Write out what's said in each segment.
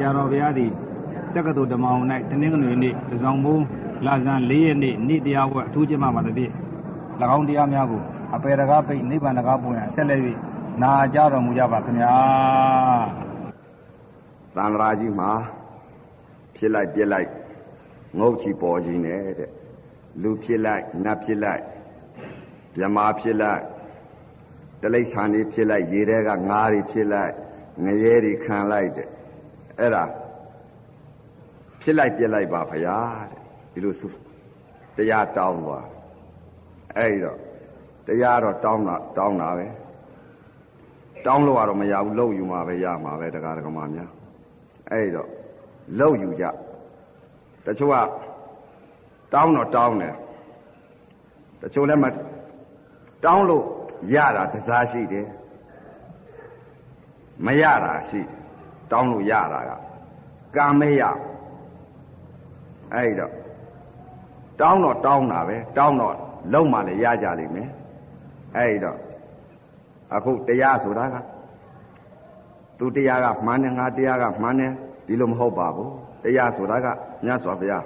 ရာတော်ဘုရားသည်တက္ကသိုလ်ဓမ္မအောင်၌တနင်္ဂနွေနေ့တစောင်းဘုံလာဇန်၄ရက်နေ့နေ့တရားဝတ်အထူးကျင်းပပါသည်ဖြင့်၎င်းတရားများကိုအပေတကားပိတ်နိဗ္ဗာန်တကားပွင့်ဆက်လက်၍နာကြတော်မူကြပါခင်ဗျာတန်ត្រာကြီးမှာဖြစ်လိုက်ပြက်လိုက်ငုတ်ချီပေါ်ကြီးနဲ့တဲ့လူဖြစ်လိုက်နတ်ဖြစ်လိုက်မြမာဖြစ်လိုက်တလိษံတွေဖြစ်လိုက်ရေထဲကငါးတွေဖြစ်လိုက်ငရဲတွေခံလိုက်တဲ့ အဲ့ဒါဖြစ်လိုက်ပြက်လိုက်ပါဖရာတဲ့ဒီလိုဆိုတရားတောင်းသွားအဲ့တော့တရားတော့တောင်းတာတောင်းတာပဲတောင်းလို့ကတော့မရဘူးလှုပ်ယူမှာပဲရမှာပဲတရားဓမ္မများအဲ့တော့လှုပ်ယူကြတချို့ကတောင်းတော့တောင်းတယ်တချို့လည်းမတောင်းလို့ရတာတစားရှိတယ်မရတာရှိတယ် တောင်းလို့ရတာကကံမရအဲ့တော့တောင်းတော့တောင်းတာပဲတောင်းတော့လုံးမှလည်းရကြလိမ့်မယ်အဲ့တော့အခုတရားဆိုတာကသူတရားကမှန်တယ်ငါတရားကမှန်တယ်ဒီလိုမဟုတ်ပါဘူးတရားဆိုတာကမြတ်စွာဘုရား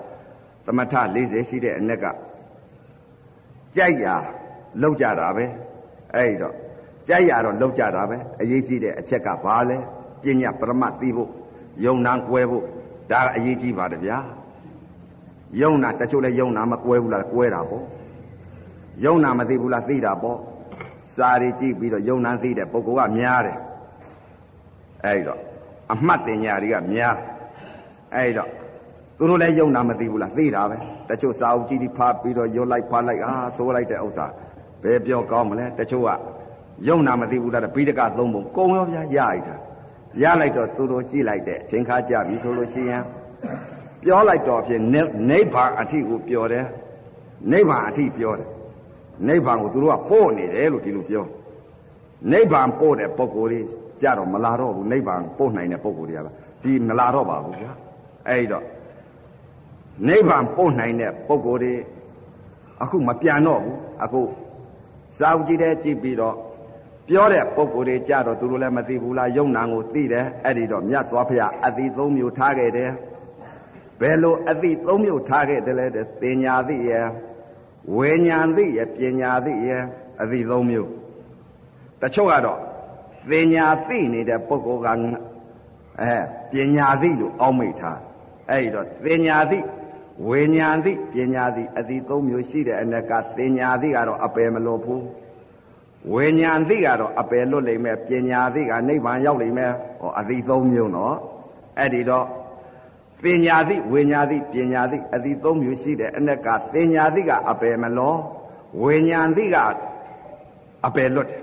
သမထ40ရှိတဲ့အ ਨੇ ကကြိုက်ရာလောက်ကြတာပဲအဲ့တော့ကြိုက်ရာတော့လောက်ကြတာပဲအရေးကြီးတဲ့အချက်ကဘာလဲ ပညာပရမတ်သိဖို့ယုံနာကွဲဖို့ဒါအရေးကြီးပါတယ်ဗျာယုံနာတချို့လဲယုံနာမကွဲဘူးလားကွဲတာပေါ့ယုံနာမသိဘူးလားသိတာပေါ့စာရီကြည့်ပြီးတော့ယုံနာသိတဲ့ပုဂ္ဂိုလ်ကများတယ်အဲ့တော့အမှတ်တင်ညာတွေကများအဲ့တော့သူတို့လည်းယုံနာမသိဘူးလားသိတာပဲတချို့စာအုပ်ကြီးဒီဖားပြီးတော့ရွတ်လိုက်ဖားလိုက်အာဆိုးလိုက်တဲ့ဥစ္စာဘယ်ပြောကောင်းမလဲတချို့ကယုံနာမသိဘူးလားဘိဒကသုံးပုံကုံရောဗျာရလိုက်တာ ရလိုက်တော့သူတို့ကြည့်လိုက်တဲ့အချိန်ခါကြပြီဆိုလို့ရှိရင်ပြောလိုက်တော့ဖြင့်နိဗ္ဗာန်အထိကိုပြောတယ်နိဗ္ဗာန်အထိပြောတယ်နိဗ္ဗာန်ကိုသူတို့ကပို့နေတယ်လို့ဒီလိုပြောနိဗ္ဗာန်ပို့တဲ့ပုံကိုယ်ကြီးကြတော့မလာတော့ဘူးနိဗ္ဗာန်ပို့နိုင်တဲ့ပုံကိုယ်တွေကဒီမလာတော့ပါဘူးဗျာအဲ့တော့နိဗ္ဗာန်ပို့နိုင်တဲ့ပုံကိုယ်တွေအခုမပြန်တော့ဘူးအခုစာအုပ်ကြီးတဲ့ကြည့်ပြီးတော့ ပြောတဲ့ပုံကိုယ်တွေကြတော့သူတို့လည်းမသိဘူးလားယုံနာကိုသိတယ်အဲ့ဒီတော့မြတ်စွာဘုရားအတိသုံးမျိုးထားခဲ့တယ်ဘယ်လိုအတိသုံးမျိုးထားခဲ့တယ်လဲတဲ့ညာသိရဲ့ဝေညာသိရဲ့ပညာသိရဲ့အတိသုံးမျိုးတချို့ကတော့ပညာသိနေတဲ့ပုဂ္ဂိုလ်ကအဲပညာသိလို့အောက်မိတ်ထားအဲ့ဒီတော့ပညာသိဝေညာသိပညာသိအတိသုံးမျိုးရှိတဲ့အ ਨੇ ကပညာသိကတော့အပယ်မလို့ဘူး ဝိညာဉ်သိကတော့အပယ်လွတ်လိမ့်မယ်ပညာသိကနိဗ္ဗာန်ရောက်လိမ့်မယ်ဟောအသိသုံးမျိုးနော်အဲ့ဒီတော့ပညာသိဝိညာသိပညာသိအသိသုံးမျိုးရှိတဲ့အ ਨੇ ကပညာသိကအပယ်မလောဝိညာသိကအပယ်လွတ်တယ်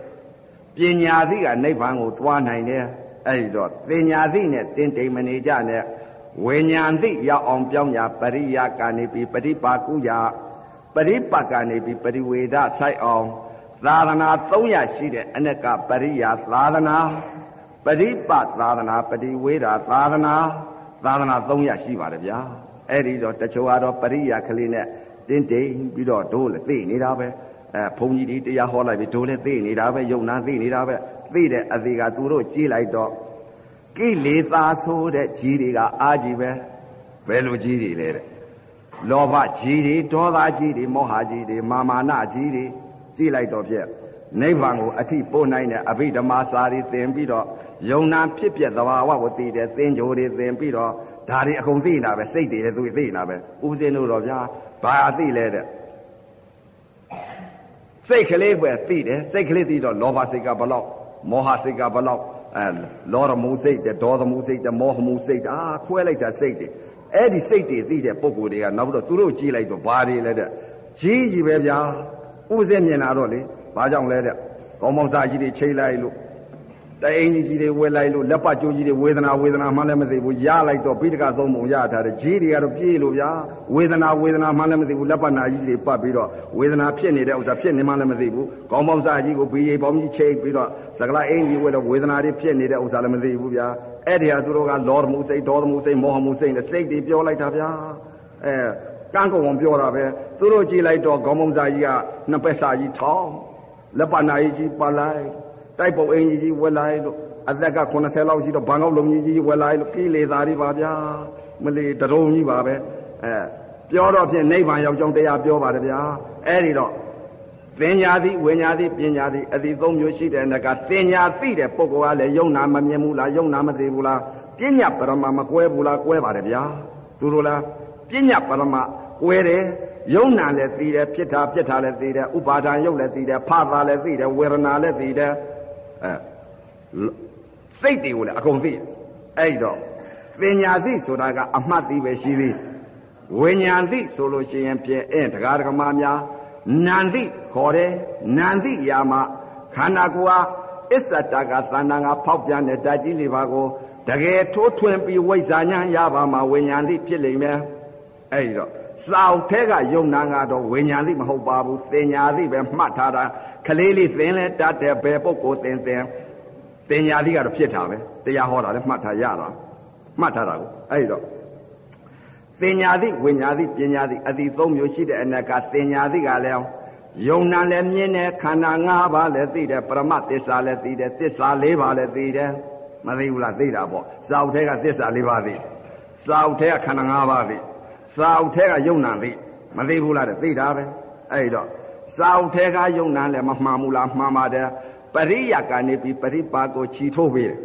ပညာသိကနိဗ္ဗာန်ကိုသွားနိုင်တယ်အဲ့ဒီတော့ပညာသိနဲ့တင်တိမ်မနေကြနဲ့ဝိညာသိရောက်အောင်ပြောင်းညာပရိယာကနေပြီးပရိပါကုညာပရိပတ်ကနေပြီးပရိဝေဒဆိုင်အောင် သာသနာ300ရှိတဲ့အ ਨੇ ကပရိယာသာသနာပရိပတ်သာသနာပရိဝေဒသာသနာသာသနာ300ရှိပါတယ်ဗျာအဲ့ဒီတော့တချို့ကတော့ပရိယာကလေးနဲ့တင်းတိမ်ပြီးတော့တို့လည်းသိနေတာပဲအဲဘုန်းကြီးတွေတရားဟောလိုက်ပြီတို့လည်းသိနေတာပဲယုံနာသိနေတာပဲသိတဲ့အသေးကသူတို့ကြည်လိုက်တော့ကိလေသာဆိုတဲ့ကြီးတွေကအာကြီးပဲဘယ်လိုကြီးတွေလဲတဲ့လောဘကြီးတွေဒေါသကြီးတွေမောဟကြီးတွေမာမာနကြီးတွေ ကြည်လိုက်တော့ဖြင့်နိဗ္ဗာန်ကိုအထိပို့နိုင်တဲ့အဘိဓမ္မာစာတွေသင်ပြီးတော့ယုံနာဖြစ်ပြသဘာဝကိုသိတယ်သင်္ကြိုတွေသင်ပြီးတော့ဒါတွေအကုန်သိနေတာပဲစိတ်တွေလည်းသူသိနေတာပဲဥပဇင်းတို့တော့ဗျာဘာသိလဲတဲ့စိတ်ကလေးပဲသိတယ်စိတ်ကလေးသိတော့လောဘစိတ်ကဘလောက်မောဟစိတ်ကဘလောက်အဲလောရမှုစိတ်တဲ့ဒေါသမှုစိတ်တဲ့မောဟမှုစိတ်အာခွဲလိုက်တာစိတ်တွေအဲ့ဒီစိတ်တွေသိတဲ့ပုံကိုယ်တွေကနောက်ပြီးတော့သူတို့ကြည့်လိုက်တော့ဘာတွေလဲတဲ့ကြီးကြီးပဲဗျာ ဥပဇင်းမြင်လာတော့လေဘာကြောင့်လဲတဲ့ကောင်းမောင်စားကြီးတွေချိန်လိုက်လို့တအိမ်ကြီးတွေဝဲလိုက်လို့လက်ပတ်ကြိုးကြီးတွေဝေဒနာဝေဒနာမှလည်းမသိဘူးရလိုက်တော့ပိဋကသုံးပုံရထားတယ်ကြီးတွေကတော့ပြေးလို့ဗျာဝေဒနာဝေဒနာမှလည်းမသိဘူးလက်ပတ်နာကြီးတွေပတ်ပြီးတော့ဝေဒနာဖြစ်နေတဲ့ဥစ္စာဖြစ်နေမှလည်းမသိဘူးကောင်းပေါင်းစားကြီးကိုဘီရီပေါင်းကြီးချိန်ပြီးတော့စကလာအင်းကြီးဝဲတော့ဝေဒနာတွေဖြစ်နေတဲ့ဥစ္စာလည်းမသိဘူးဗျာအဲ့ဒီဟာသူတို့ကလောရမှုစိတ်ဒေါသမှုစိတ်မောဟမှုစိတ်နဲ့စိတ်တွေပြောလိုက်တာဗျာအဲကန်းကုန်ပြောတာပဲ သူတို့ကြည့်လိုက်တော့ကောင်းပေါင်းစားကြီးကနှစ်ပက်စာကြီးထောင်းလက်ပတ်နာကြီးပါလိုက်တိုက်ပုတ်အင်ကြီးကြီးဝက်လိုက်လို့အသက်က80လောက်ရှိတော့ဘန်ကောက်လုံကြီးကြီးဝယ်လာလို့ကိလေသာတွေပါဗျာမလီတရုံကြီးပါပဲအဲပြောတော့ဖြင့်နိဗ္ဗာန်ရောက်ကြောင်းတရားပြောပါတယ်ဗျာအဲ့ဒီတော့သင်ညာသည်ဝိညာသည်ပညာသည်အသည်သုံးမျိုးရှိတဲ့နကသင်ညာသိတဲ့ပုဂ္ဂိုလ်ကလည်းယုံနာမမြင်ဘူးလားယုံနာမသိဘူးလားပညာပရမမကွဲဘူးလားကွဲပါတယ်ဗျာသူတို့လားပညာပရမကွဲတယ် ယုံနာလည်းသိတယ်ဖြစ်တာပြက်တာလည်းသိတယ်ဥပါဒံယုတ်လည်းသိတယ်ဖတာလည်းသိတယ်ဝေဒနာလည်းသိတယ်အဲစိတ်တွေကိုလည်းအကုန်သိအဲ့တော့ပညာသိဆိုတာကအမှတ်သိပဲရှိသေးဝိညာဉ်သိဆိုလို့ရှိရင်ပြင်အင်းတရားဓမ္မများနန္တိခေါ်တယ်နန္တိရာမခန္ဓာကိုယ်ဟာအစ္ဆတကသန္တာငါဖောက်ပြန်တဲ့ဓာတ်ကြီးလေးပါကိုတကယ်ထိုးထွင်းပြီးဝိဇ္ဇာညာရပါမှာဝိညာဉ်သိဖြစ်လိမ့်မယ်အဲ့ဒီတော့ စောက်ထဲကယုံနာကတော့ဝိညာဉ်သိမဟုတ်ပါဘူးသင်ညာသိပဲမှတ်ထားတာကလေးလေးသင်လဲတတ်တယ်ဘယ်ပုဂ္ဂိုလ်သင်သင်သင်ညာသိကတော့ဖြစ်တာပဲတရားဟောတာလည်းမှတ်ထားရတာမှတ်ထားတာကိုအဲ့ဒီတော့သင်ညာသိဝိညာသိပညာသိအတိသုံးမျိုးရှိတဲ့အနက်ကသင်ညာသိကလည်းယုံနာလည်းမြင်တယ်ခန္ဓာ၅ပါးလည်းသိတယ်ပရမသစ္စာလည်းသိတယ်သစ္စာ၄ပါးလည်းသိတယ်မသိဘူးလားသိတာပေါ့စာအုပ်ထဲကသစ္စာ၄ပါးသိစာအုပ်ထဲကခန္ဓာ၅ပါးသိ စာအုပ်ထဲကယုံနာသိမသိဘူးလားတဲ့သိတာပဲအဲ့တော့စာအုပ်ထဲကယုံနာလည်းမမှန်ဘူးလားမှန်ပါတယ်ပရိယကနေပြီးပရိပါကိုခြီထိုးပေးတယ်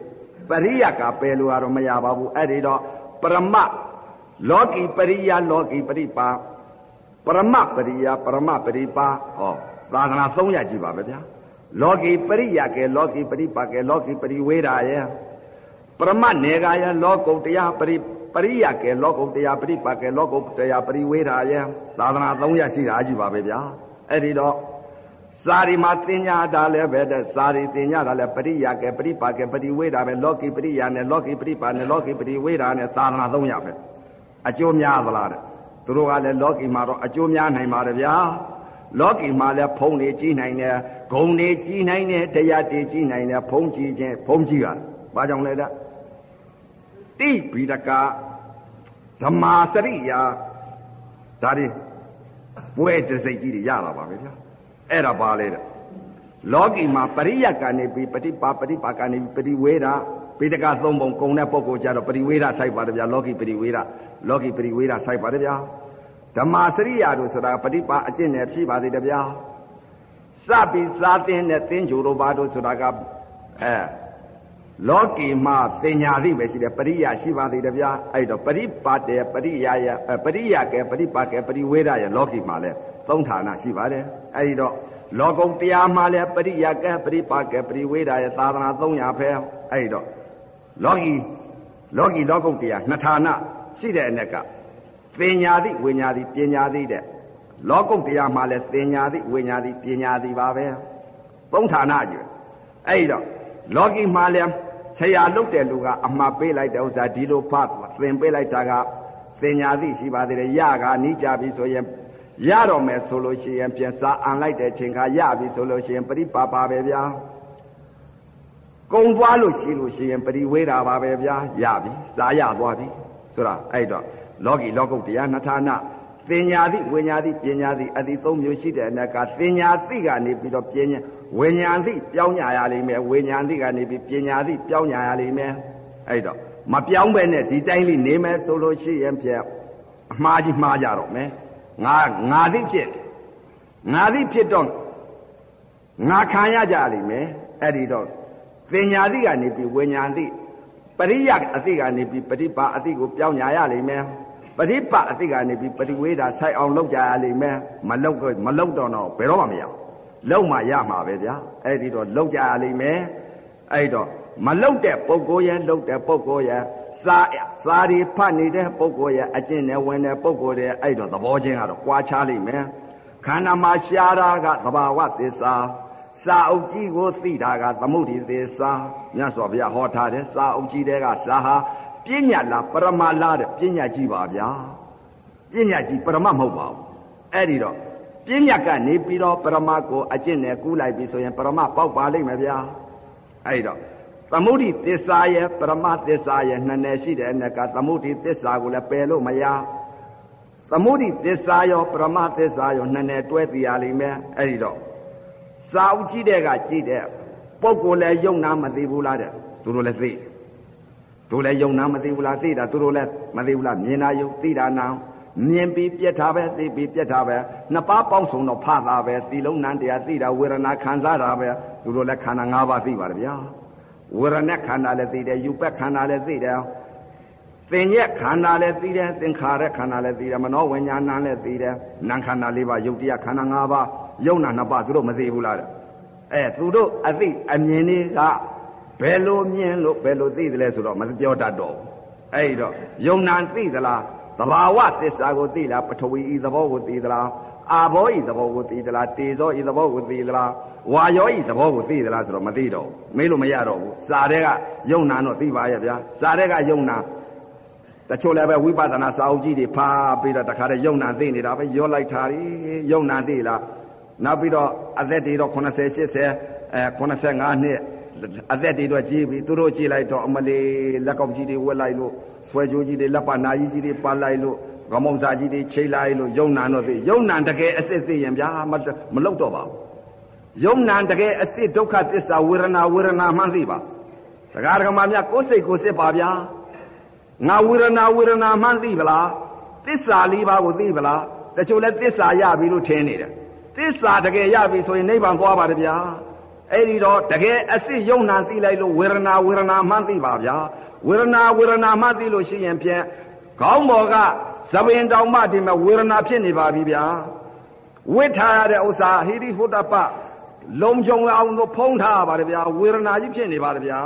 ပရိယကပယ်လို့ကတော့မရပါဘူးအဲ့ဒီတော့ပရမလောကီပရိယလောကီပရိပါပရမပရိယပရမပရိပါဟောသာသနာ300ကြီးပါပဲဗျာလောကီပရိယကဲလောကီပရိပါကဲလောကီပရိဝေဒာယေပရမနေကယလောကုတ်တရားပရိ ပရိယကဲလောကုတ်တရားပရိပါကဲလောကုတ်တရားပရိဝေဒာယေသာသနာ300ရှိတာကြီးပါပဲဗျာအဲ့ဒီတော့စာရီမှာသင်ညာတာလည်းပဲတဲ့စာရီသင်ညာတာလည်းပရိယကဲပရိပါကဲပရိဝေဒာပဲလောကီပရိယနဲ့လောကီပရိပါနဲ့လောကီပရိဝေဒာနဲ့သာသနာ300ပဲအကျိုးများသလားတဲ့သူတို့ကလည်းလောကီမှာတော့အကျိုးများနိုင်ပါတယ်ဗျာလောကီမှာလည်းဖုံးနေကြီးနိုင်တယ်ဂုံနေကြီးနိုင်တယ်တရားတည်ကြီးနိုင်တယ်ဖုံးကြီးခြင်းဖုံးကြီးရတယ်ဘာကြောင့်လဲတဲ့ တိဘိဒကဓမ္မာစရိယာဒါတွေပွဲတစိတ်ကြီးတွေရလာပါပဲဗျာအဲ့ဒါပါလေတဲ့လောကီမှာပရိယတ်ကနေပြီးပฏิပါပฏิပါကနေပြီးပฏิဝေဒပိဒကသုံးပုံကုံတဲ့ပုဂ္ဂိုလ်ကြတော့ပရိဝေဒစိုက်ပါတယ်ဗျာလောကီပရိဝေဒလောကီပရိဝေဒစိုက်ပါတယ်ဗျာဓမ္မာစရိယာတို့ဆိုတာပฏิပါအကျင့်နဲ့ဖြည့်ပါသေးတယ်ဗျာစပြီးစားတင်တဲ့သင်္ကြိုတို့ဘာတို့ဆိုတာကအဲ လောကီမှာတင်ညာသိပဲရှိတယ်ပရိယာရှိပါသေးတယ်ဗျာအဲ့တော့ပရိပါတေပရိယာယပရိယာကဲပရိပါကဲပရိဝေဒရဲ့လောကီမှာလဲသုံးဌာနရှိပါတယ်အဲ့ဒီတော့လောကုတ်တရားမှာလဲပရိယာကဲပရိပါကဲပရိဝေဒရဲ့သာသနာ300ဖဲအဲ့ဒီတော့လောကီလောကီလောကုတ်တရားနှစ်ဌာနရှိတဲ့အ ਨੇ ကပညာသည်ဝိညာသည်ပညာသည်တဲ့လောကုတ်တရားမှာလဲပညာသည်ဝိညာသည်ပညာသည်ပါပဲသုံးဌာနကြီးအဲ့တော့လောကီမှာလဲ ဆရာလုတ်တဲ့လူကအမှားပေးလိုက်တဲ့ဥစ္စာဒီလိုဖတ်သင်ပေးလိုက်တာကပညာသည်ရှိပါသေးတယ်ရကနီးကြပြီဆိုရင်ရတော့မယ်ဆိုလို့ရှိရင်ပြန်စာအံလိုက်တဲ့ချိန်ခါရပြီဆိုလို့ရှိရင်ပရိပါပါပဲဗျာကုံသွားလို့ရှိလို့ရှိရင်ပရိဝေးတာပါပဲဗျာရပြီစာရသွားပြီဆိုတာအဲ့တော့လောကီလောကုတ်တရားနှစ်ဌာနသင်ညာတိဝိညာတိပညာတိအတိသုံးမျိုးရှိတဲ့အနက်ကသင်ညာတိကနေပြီးတော့ပညာ ဝိညာတိပြောင်းညာရလိမ့်မယ်ဝိညာတိကနေပြီးပညာတိပြောင်းညာရလိမ့်မယ်အဲ့တော့မပြောင်းပဲနဲ့ဒီတိုင်းလေးနေမယ်ဆိုလို့ရှိရင်ဖြင့်အမှားကြီးမှားကြတော့မယ်ငါငါသိဖြစ်ငါသိဖြစ်တော့ငါခံရကြလိမ့်မယ်အဲ့ဒီတော့ပညာတိကနေပြီးဝိညာတိပရိယအတိကနေပြီးပฏิပါအတိကိုပြောင်းညာရလိမ့်မယ်ပฏิပအတိကနေပြီးပฏิဝေဒဆိုင်အောင်လုပ်ကြရလိမ့်မယ်မလုပ်တော့မလုပ်တော့တော့ဘယ်တော့မှမရ လုပ်မှရမှာပဲဗျာအဲ့ဒီတော့လုပ်ကြရလိမ့်မယ်အဲ့တော့မလုပ်တဲ့ပုဂ္ဂိုလ်ရဲ့လုပ်တဲ့ပုဂ္ဂိုလ်ရဲ့စာစာရီဖတ်နေတဲ့ပုဂ္ဂိုလ်ရဲ့အကျင့်နဲ့ဝင်တဲ့ပုဂ္ဂိုလ်ရဲ့အဲ့တော့သဘောချင်းကတော့ကြွားချလိမ့်မယ်ခန္ဓာမှာရှားတာကသဘာဝသစ္စာစာအုပ်ကြီးကိုသိတာကသမုဒိသေစာမြတ်စွာဘုရားဟောထားတယ်စာအုပ်ကြီးတဲ့ကစာဟာပညာလားပရမလားတဲ့ပညာကြီးပါဗျာပညာကြီးပရမမဟုတ်ပါဘူးအဲ့ဒီတော့ ပညာကနေပြီးတော့ပရမကိုအကျင့်နဲ့ကူးလိုက်ပြီဆိုရင်ပရမပေါက်ပါလိမ့်မယ်ဗျာအဲ့ဒီတော့သမုဒိသစ္စာရဲ့ပရမသစ္စာရဲ့နှစ်နယ်ရှိတဲ့အနက်ကသမုဒိသစ္စာကိုလည်းပယ်လို့မရသမုဒိသစ္စာရောပရမသစ္စာရောနှစ်နယ်တွဲသိရလိမ့်မယ်အဲ့ဒီတော့စာအုပ်ကြည့်တဲ့ကကြည့်တဲ့ပုဂ္ဂိုလ်လည်းယုံနာမသိဘူးလားတဲ့သူတို့လည်းသိတို့လည်းယုံနာမသိဘူးလားသိတာသူတို့လည်းမသိဘူးလားမြင်တာယုံသိတာနာ မြင်ပြီးပြက်တာပဲသိပြီးပြက်တာပဲနှစ်ပါးပေါင်းစုံတော့ဖတာပဲသီလုံးနံတရားသိတာဝေဒနာခံစားတာပဲသူတို့လည်းခန္ဓာ၅ပါးသိပါတယ်ဗျာဝေဒနာခန္ဓာလည်းသိတယ်ယူပက်ခန္ဓာလည်းသိတယ်သင်ရဲ့ခန္ဓာလည်းသိတယ်သင်္ခါရခန္ဓာလည်းသိတယ်မနောဝိညာဏလည်းသိတယ်နာမ်ခန္ဓာ၄ပါးယုတ်တရားခန္ဓာ၅ပါးယုံနာနှစ်ပါးသူတို့မသိဘူးလားတဲ့အဲသူတို့အသိအမြင်တွေကဘယ်လိုမြင်လို့ဘယ်လိုသိတယ်လဲဆိုတော့မပြောတတ်တော့ဘူးအဲ့တော့ယုံနာသိသလား သဘာဝသစ္စာကိုသိလားပထဝီဤသဘောကိုသိသလားအာဘောဤသဘောကိုသိသလားတေဇောဤသဘောကိုသိသလားဝါယောဤသဘောကိုသိသလားဆိုတော့မသိတော့ဘူးမေးလို့မရတော့ဘူးစာတဲ့ကယုံနာတော့သိပါရဲ့ဗျာစာတဲ့ကယုံနာတချို့လည်းပဲဝိပဿနာစာအုပ်ကြီးတွေဖာပြီးတော့တခါတည်းယုံနာသိနေတာပဲရောလိုက်တာယုံနာသိလားနောက်ပြီးတော့အသက်တွေတော့80 80အဲ85နှစ်အသက်တွေတော့ကြီးပြီသူတို့ကြည့်လိုက်တော့အမလေးလက်ကောက်ကြီးတွေဝက်လိုက်လို့ ဆွဲကြိုးကြီးတွေလက်ပနာကြီးကြီးတွေပါလိုက်လို့ကမုံစာကြီးတွေချိတ်လိုက်လို့ယုံနာတော့သိယုံနာတကယ်အစစ်သိရင်ဗျာမလောက်တော့ပါဘူးယုံနာတကယ်အစစ်ဒုက္ခသစ္စာဝေဒနာဝေဒနာမှန်းသိပါတရားဓမ္မများကိုယ်စိတ်ကိုစစ်ပါဗျာငါဝေဒနာဝေဒနာမှန်းသိပလားသစ္စာလေးပါးကိုသိပလားတချို့လဲသစ္စာရပြီလို့ထင်နေတယ်သစ္စာတကယ်ရပြီဆိုရင်နိဗ္ဗာန်သွားပါတယ်ဗျာအဲ့ဒီတော့တကယ်အစစ်ယုံနာသိလိုက်လို့ဝေဒနာဝေဒနာမှန်းသိပါဗျာ ဝေဒနာဝေဒနာမှသိလို့ရှိရင်ဖြင့်ခေါင်းပေါ်ကသပင်တောင်မှဒီမဲ့ဝေဒနာဖြစ်နေပါပြီဗျာဝိထားရတဲ့ဥစ္စာဟိရိဟုတ်တပလုံကြုံအောင်လို့ဖုံးထားပါတယ်ဗျာဝေဒနာကြီးဖြစ်နေပါတယ်ဗျာ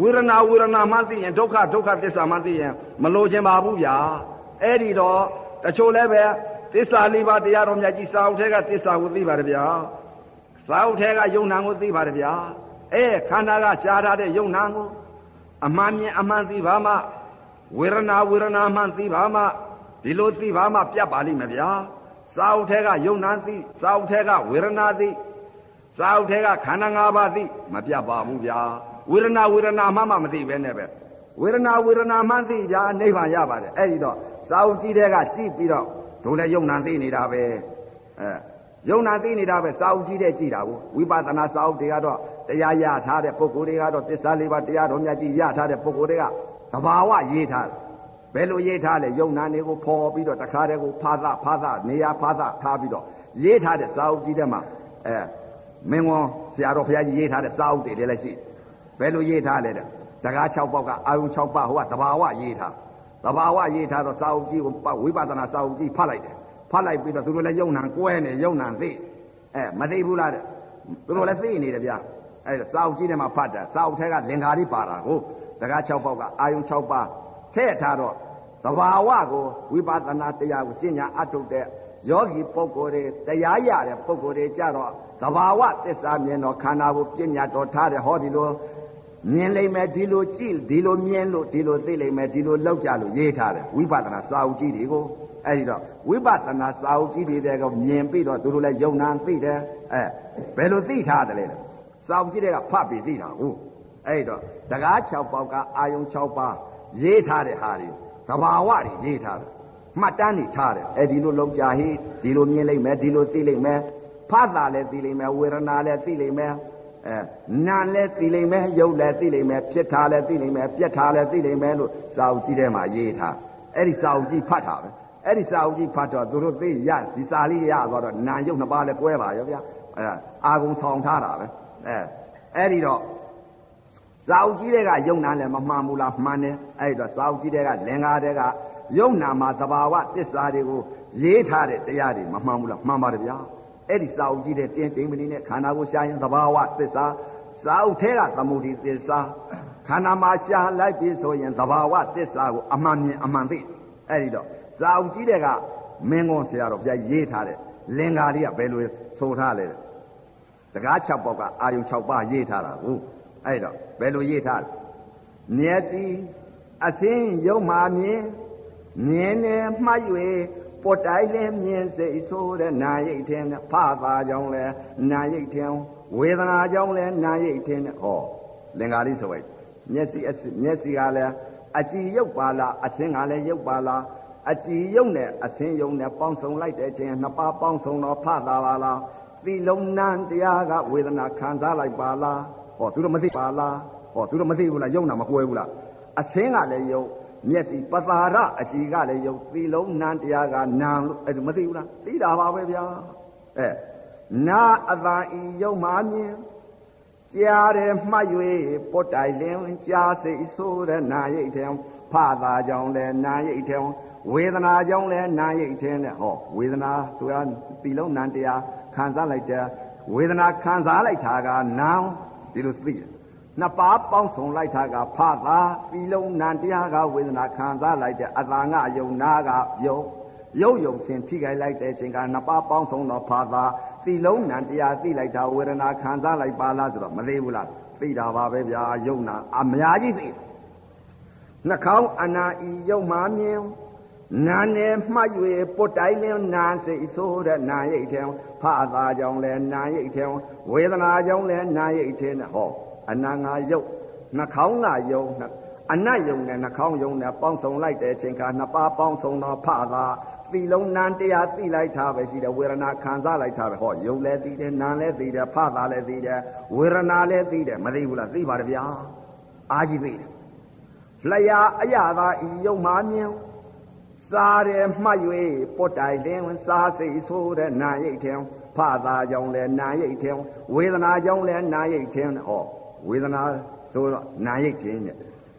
ဝေဒနာဝေဒနာမှသိရင်ဒုက္ခဒုက္ခသစ္စာမှသိရင်မလို့ခြင်းပါဘူးဗျာအဲ့ဒီတော့တချို့လည်းပဲသစ္စာလေးပါးတရားတော်မြတ်ကြီးစာအုပ်ထဲကသစ္စာကိုသိပါတယ်ဗျာစာအုပ်ထဲကယုံနာကိုသိပါတယ်ဗျာအဲခန္ဓာကရှားထားတဲ့ယုံနာကို အမှန်မြင်အမှန်သိပါမှဝေဒနာဝေဒနာမှန်သိပါမှဒီလိုသိပါမှပြတ်ပါလိမ့်မယ်ဗျာစာအုပ်ထဲကယုံနာသိစာအုပ်ထဲကဝေဒနာသိစာအုပ်ထဲကခန္ဓာ၅ပါးသိမပြတ်ပါဘူးဗျာဝေဒနာဝေဒနာမှမှမသိပဲနဲ့ပဲဝေဒနာဝေဒနာမှသိဗျာနိဗ္ဗာန်ရပါတယ်အဲ့ဒီတော့စာအုပ်ကြီးတဲ့ကကြည့်ပြီးတော့တို့လည်းယုံနာသိနေတာပဲအဲယုံနာသိနေတာပဲစာအုပ်ကြီးတဲ့ကြည့်တာကိုဝိပဿနာစာအုပ်တွေကတော့ တရားရထားတဲ့ပုဂ္ဂိုလ်တွေကတော့သစ္စာလေးပါးတရားတော်မြတ်ကြီးရထားတဲ့ပုဂ္ဂိုလ်တွေကသဘာဝရေးထားတယ်ဘယ်လိုရေးထားလဲယုံနာနေကိုဖော်ပြီးတော့တခါတည်းကိုဖာသဖာသနေရာဖာသထားပြီးတော့ရေးထားတဲ့စာအုပ်ကြီးထဲမှာအဲမင်းဝန်ဆရာတော်ဘုရားကြီးရေးထားတဲ့စာအုပ်တွေလည်းရှိဘယ်လိုရေးထားလဲတဲ့တကား6ပေါက်ကအာယုံ6ပါးဟိုကသဘာဝရေးထားသဘာဝရေးထားတော့စာအုပ်ကြီးကိုဝိပဿနာစာအုပ်ကြီးဖတ်လိုက်တယ်ဖတ်လိုက်ပြီးတော့သူတို့လည်းယုံနာကွဲနေယုံနာသိအဲမသိဘူးလားတဲ့သူတို့လည်းသိနေတယ်ဗျ အဲစာအုပ်ကြီးထဲမှာဖတ်တာစာအုပ်ထဲကလင်္ကာလေးပါတာကိုတကား6ပေါက်ကအာယုံ6ပါးထည့်ထားတော့သဘာဝကိုဝိပဿနာတရားကိုကျင့်ကြံအထုတ်တဲ့ယောဂီပုဂ္ဂိုလ်တွေတရားရတဲ့ပုဂ္ဂိုလ်တွေကြတော့သဘာဝသစ္စာမြင်တော့ခန္ဓာကိုပညာတော်ထားတဲ့ဟောဒီလိုမြင်လိမ့်မယ်ဒီလိုကြည့်ဒီလိုမြင်လို့ဒီလိုသိလိမ့်မယ်ဒီလိုလောက်ကြလို့ရေးထားတယ်ဝိပဿနာစာအုပ်ကြီးတွေကိုအဲဒီတော့ဝိပဿနာစာအုပ်ကြီးတွေကမြင်ပြီးတော့သူတို့လည်းယုံနာသိတယ်အဲဘယ်လိုသိထားတယ်လဲ စာအုပ်ကြီးတွေကဖတ်ပြီးသိတာဟုတ်အဲဒီတော့တကား6ပေါက်ကအာယုံ6ပါးရေးထားတဲ့ဟာတွေသဘာဝတွေရေးထားတယ်မှတ်တမ်းတွေထားတယ်အဲဒီလိုလောက်ကြဟိဒီလိုမြင်လိမ့်မယ်ဒီလိုသိလိမ့်မယ်ဖတ်တာလည်းသိလိမ့်မယ်ဝေဒနာလည်းသိလိမ့်မယ်အဲနာလည်းသိလိမ့်မယ်ရုပ်လည်းသိလိမ့်မယ်ဖြစ်တာလည်းသိလိမ့်မယ်ပြက်တာလည်းသိလိမ့်မယ်လို့စာအုပ်ကြီးထဲမှာရေးထားအဲ့ဒီစာအုပ်ကြီးဖတ်တာပဲအဲ့ဒီစာအုပ်ကြီးဖတ်တော့သူတို့သိရဒီစာလေးရသွားတော့နာရုပ်နှစ်ပါးလည်းကွဲပါရောဗျာအဲအာကုံဆောင်ထားတာပဲ အဲအဲ့ဒီတော့စာအုပ်ကြီးတွေကယုံနာလည်းမမှန်ဘူးလားမှန်တယ်အဲ့တော့စာအုပ်ကြီးတွေကလင်္ကာတွေကယုံနာမှာသဘာဝသစ္စာတွေကိုရေးထားတဲ့တရားတွေမမှန်ဘူးလားမှန်ပါတယ်ဗျာအဲ့ဒီစာအုပ်ကြီးတဲ့တင်းတိမ်မနေနဲ့ခန္ဓာကိုရှာရင်သဘာဝသစ္စာစာအုပ်ထဲကသမုဒိသစ္စာခန္ဓာမှာရှာလိုက်ပြီဆိုရင်သဘာဝသစ္စာကိုအမှန်မြင်အမှန်သိအဲ့ဒီတော့စာအုပ်ကြီးတဲ့ကမင်းကုန်းဆရာတော်ဘုရားရေးထားတဲ့လင်္ကာလေးကဘယ်လိုဆိုထားလဲ တကား6ပေါက်ကအာယုံ6ပါးရေးထားတာဟုတ်အဲ့တော့ဘယ်လိုရေးထားလဲမျက်စိအသင်းယုံမှမြင်မြင်နေမှတ်၍ပေါ်တိုင်းလဲမြင်စိတ်ဆိုးတဲ့နာရိတ်ထင်းနဲ့ဖသာကြောင့်လဲနာရိတ်ထင်းဝေဒနာကြောင့်လဲနာရိတ်ထင်းနဲ့ဟောလင်္ကာလေးဆိုလိုက်မျက်စိမျက်စိကလည်းအကြည်ရုပ်ပါလားအသင်းကလည်းရုပ်ပါလားအကြည်ရုပ်နဲ့အသင်းယုံနဲ့ပေါင်းစုံလိုက်တဲ့ချင်းနှစ်ပါးပေါင်းစုံတော့ဖသာပါလား သီလုံးနံတရားကဝေဒနာခံစားလိုက်ပါလားဟောသူတို့မသိပါလားဟောသူတို့မသိဘူးလားယုံနာမကွဲဘူးလားအစင်းကလည်းယုံမျက်စိပသာရအကြည်ကလည်းယုံသီလုံးနံတရားကနံလို့အဲ့ဒါမသိဘူးလားသိတာပါပဲဗျာအဲနာအသာဤယုံမှမြင်ကြားတယ်မှတ်၍ပုတ်တိုင်လင်းကြားစိတ်ဆိုးတဲ့နာရိတ်တယ်ဖသာကြောင့်လည်းနာရိတ်တယ်ဝေဒနာကြောင့်လည်းနာရိတ်တယ်တဲ့ဟောဝေဒနာဆိုတာဒီလုံးနံတရား ခံစားလိုက်တဲ့ဝေဒနာခံစားလိုက်တာကနာဒီလိုသိတယ်နှစ်ပါးပေါင်းစုံလိုက်တာကဖသာဒီလုံးနံတရားကဝေဒနာခံစားလိုက်တဲ့အသာငယုံနာကယုံရုပ်ယုံချင်းထိခိုက်လိုက်တဲ့အချိန်ကနှစ်ပါးပေါင်းစုံတော့ဖသာဒီလုံးနံတရားသိလိုက်တာဝေဒနာခံစားလိုက်ပါလားဆိုတော့မသေးဘူးလားသိတာပါပဲဗျာယုံနာအများကြီးသိနှာခေါင်းအနာဤယုံမှမြင် နာနယ်မှတ်၍ပုတ်တိုင်းလင်းနာစိတ်ဆိုးတဲ့နာရိတ်ထဲဖသာကြောင့်လဲနာရိတ်ထဲဝေဒနာကြောင့်လဲနာရိတ်ထဲနဲ့ဟောအနာငါယုတ်နှာခေါင်းကယုံအနတ်ယုံနဲ့နှာခေါင်းယုံနဲ့ပေါင်းစုံလိုက်တဲ့အချိန်ခါနှစ်ပါးပေါင်းစုံတော့ဖသာသီလုံးနန်းတရားသိလိုက်တာပဲရှိတယ်ဝေဒနာခံစားလိုက်တာပဲဟောယုံလဲသိတယ်နာလဲသိတယ်ဖသာလဲသိတယ်ဝေဒနာလဲသိတယ်မသိဘူးလားသိပါတယ်ဗျာအာကြီးသိတယ်လျာအရသာဤယုံမှမြင် စားတယ်မှတ်၍ပုတ်တိုင်လင်းစားစိတ်ဆိုးတဲ့နာရိတ်ထင်ဖသာကြောင့်လဲနာရိတ်ထင်ဝေဒနာကြောင့်လဲနာရိတ်ထင်ဟောဝေဒနာဆိုတော့နာရိတ်ထင်တဲ့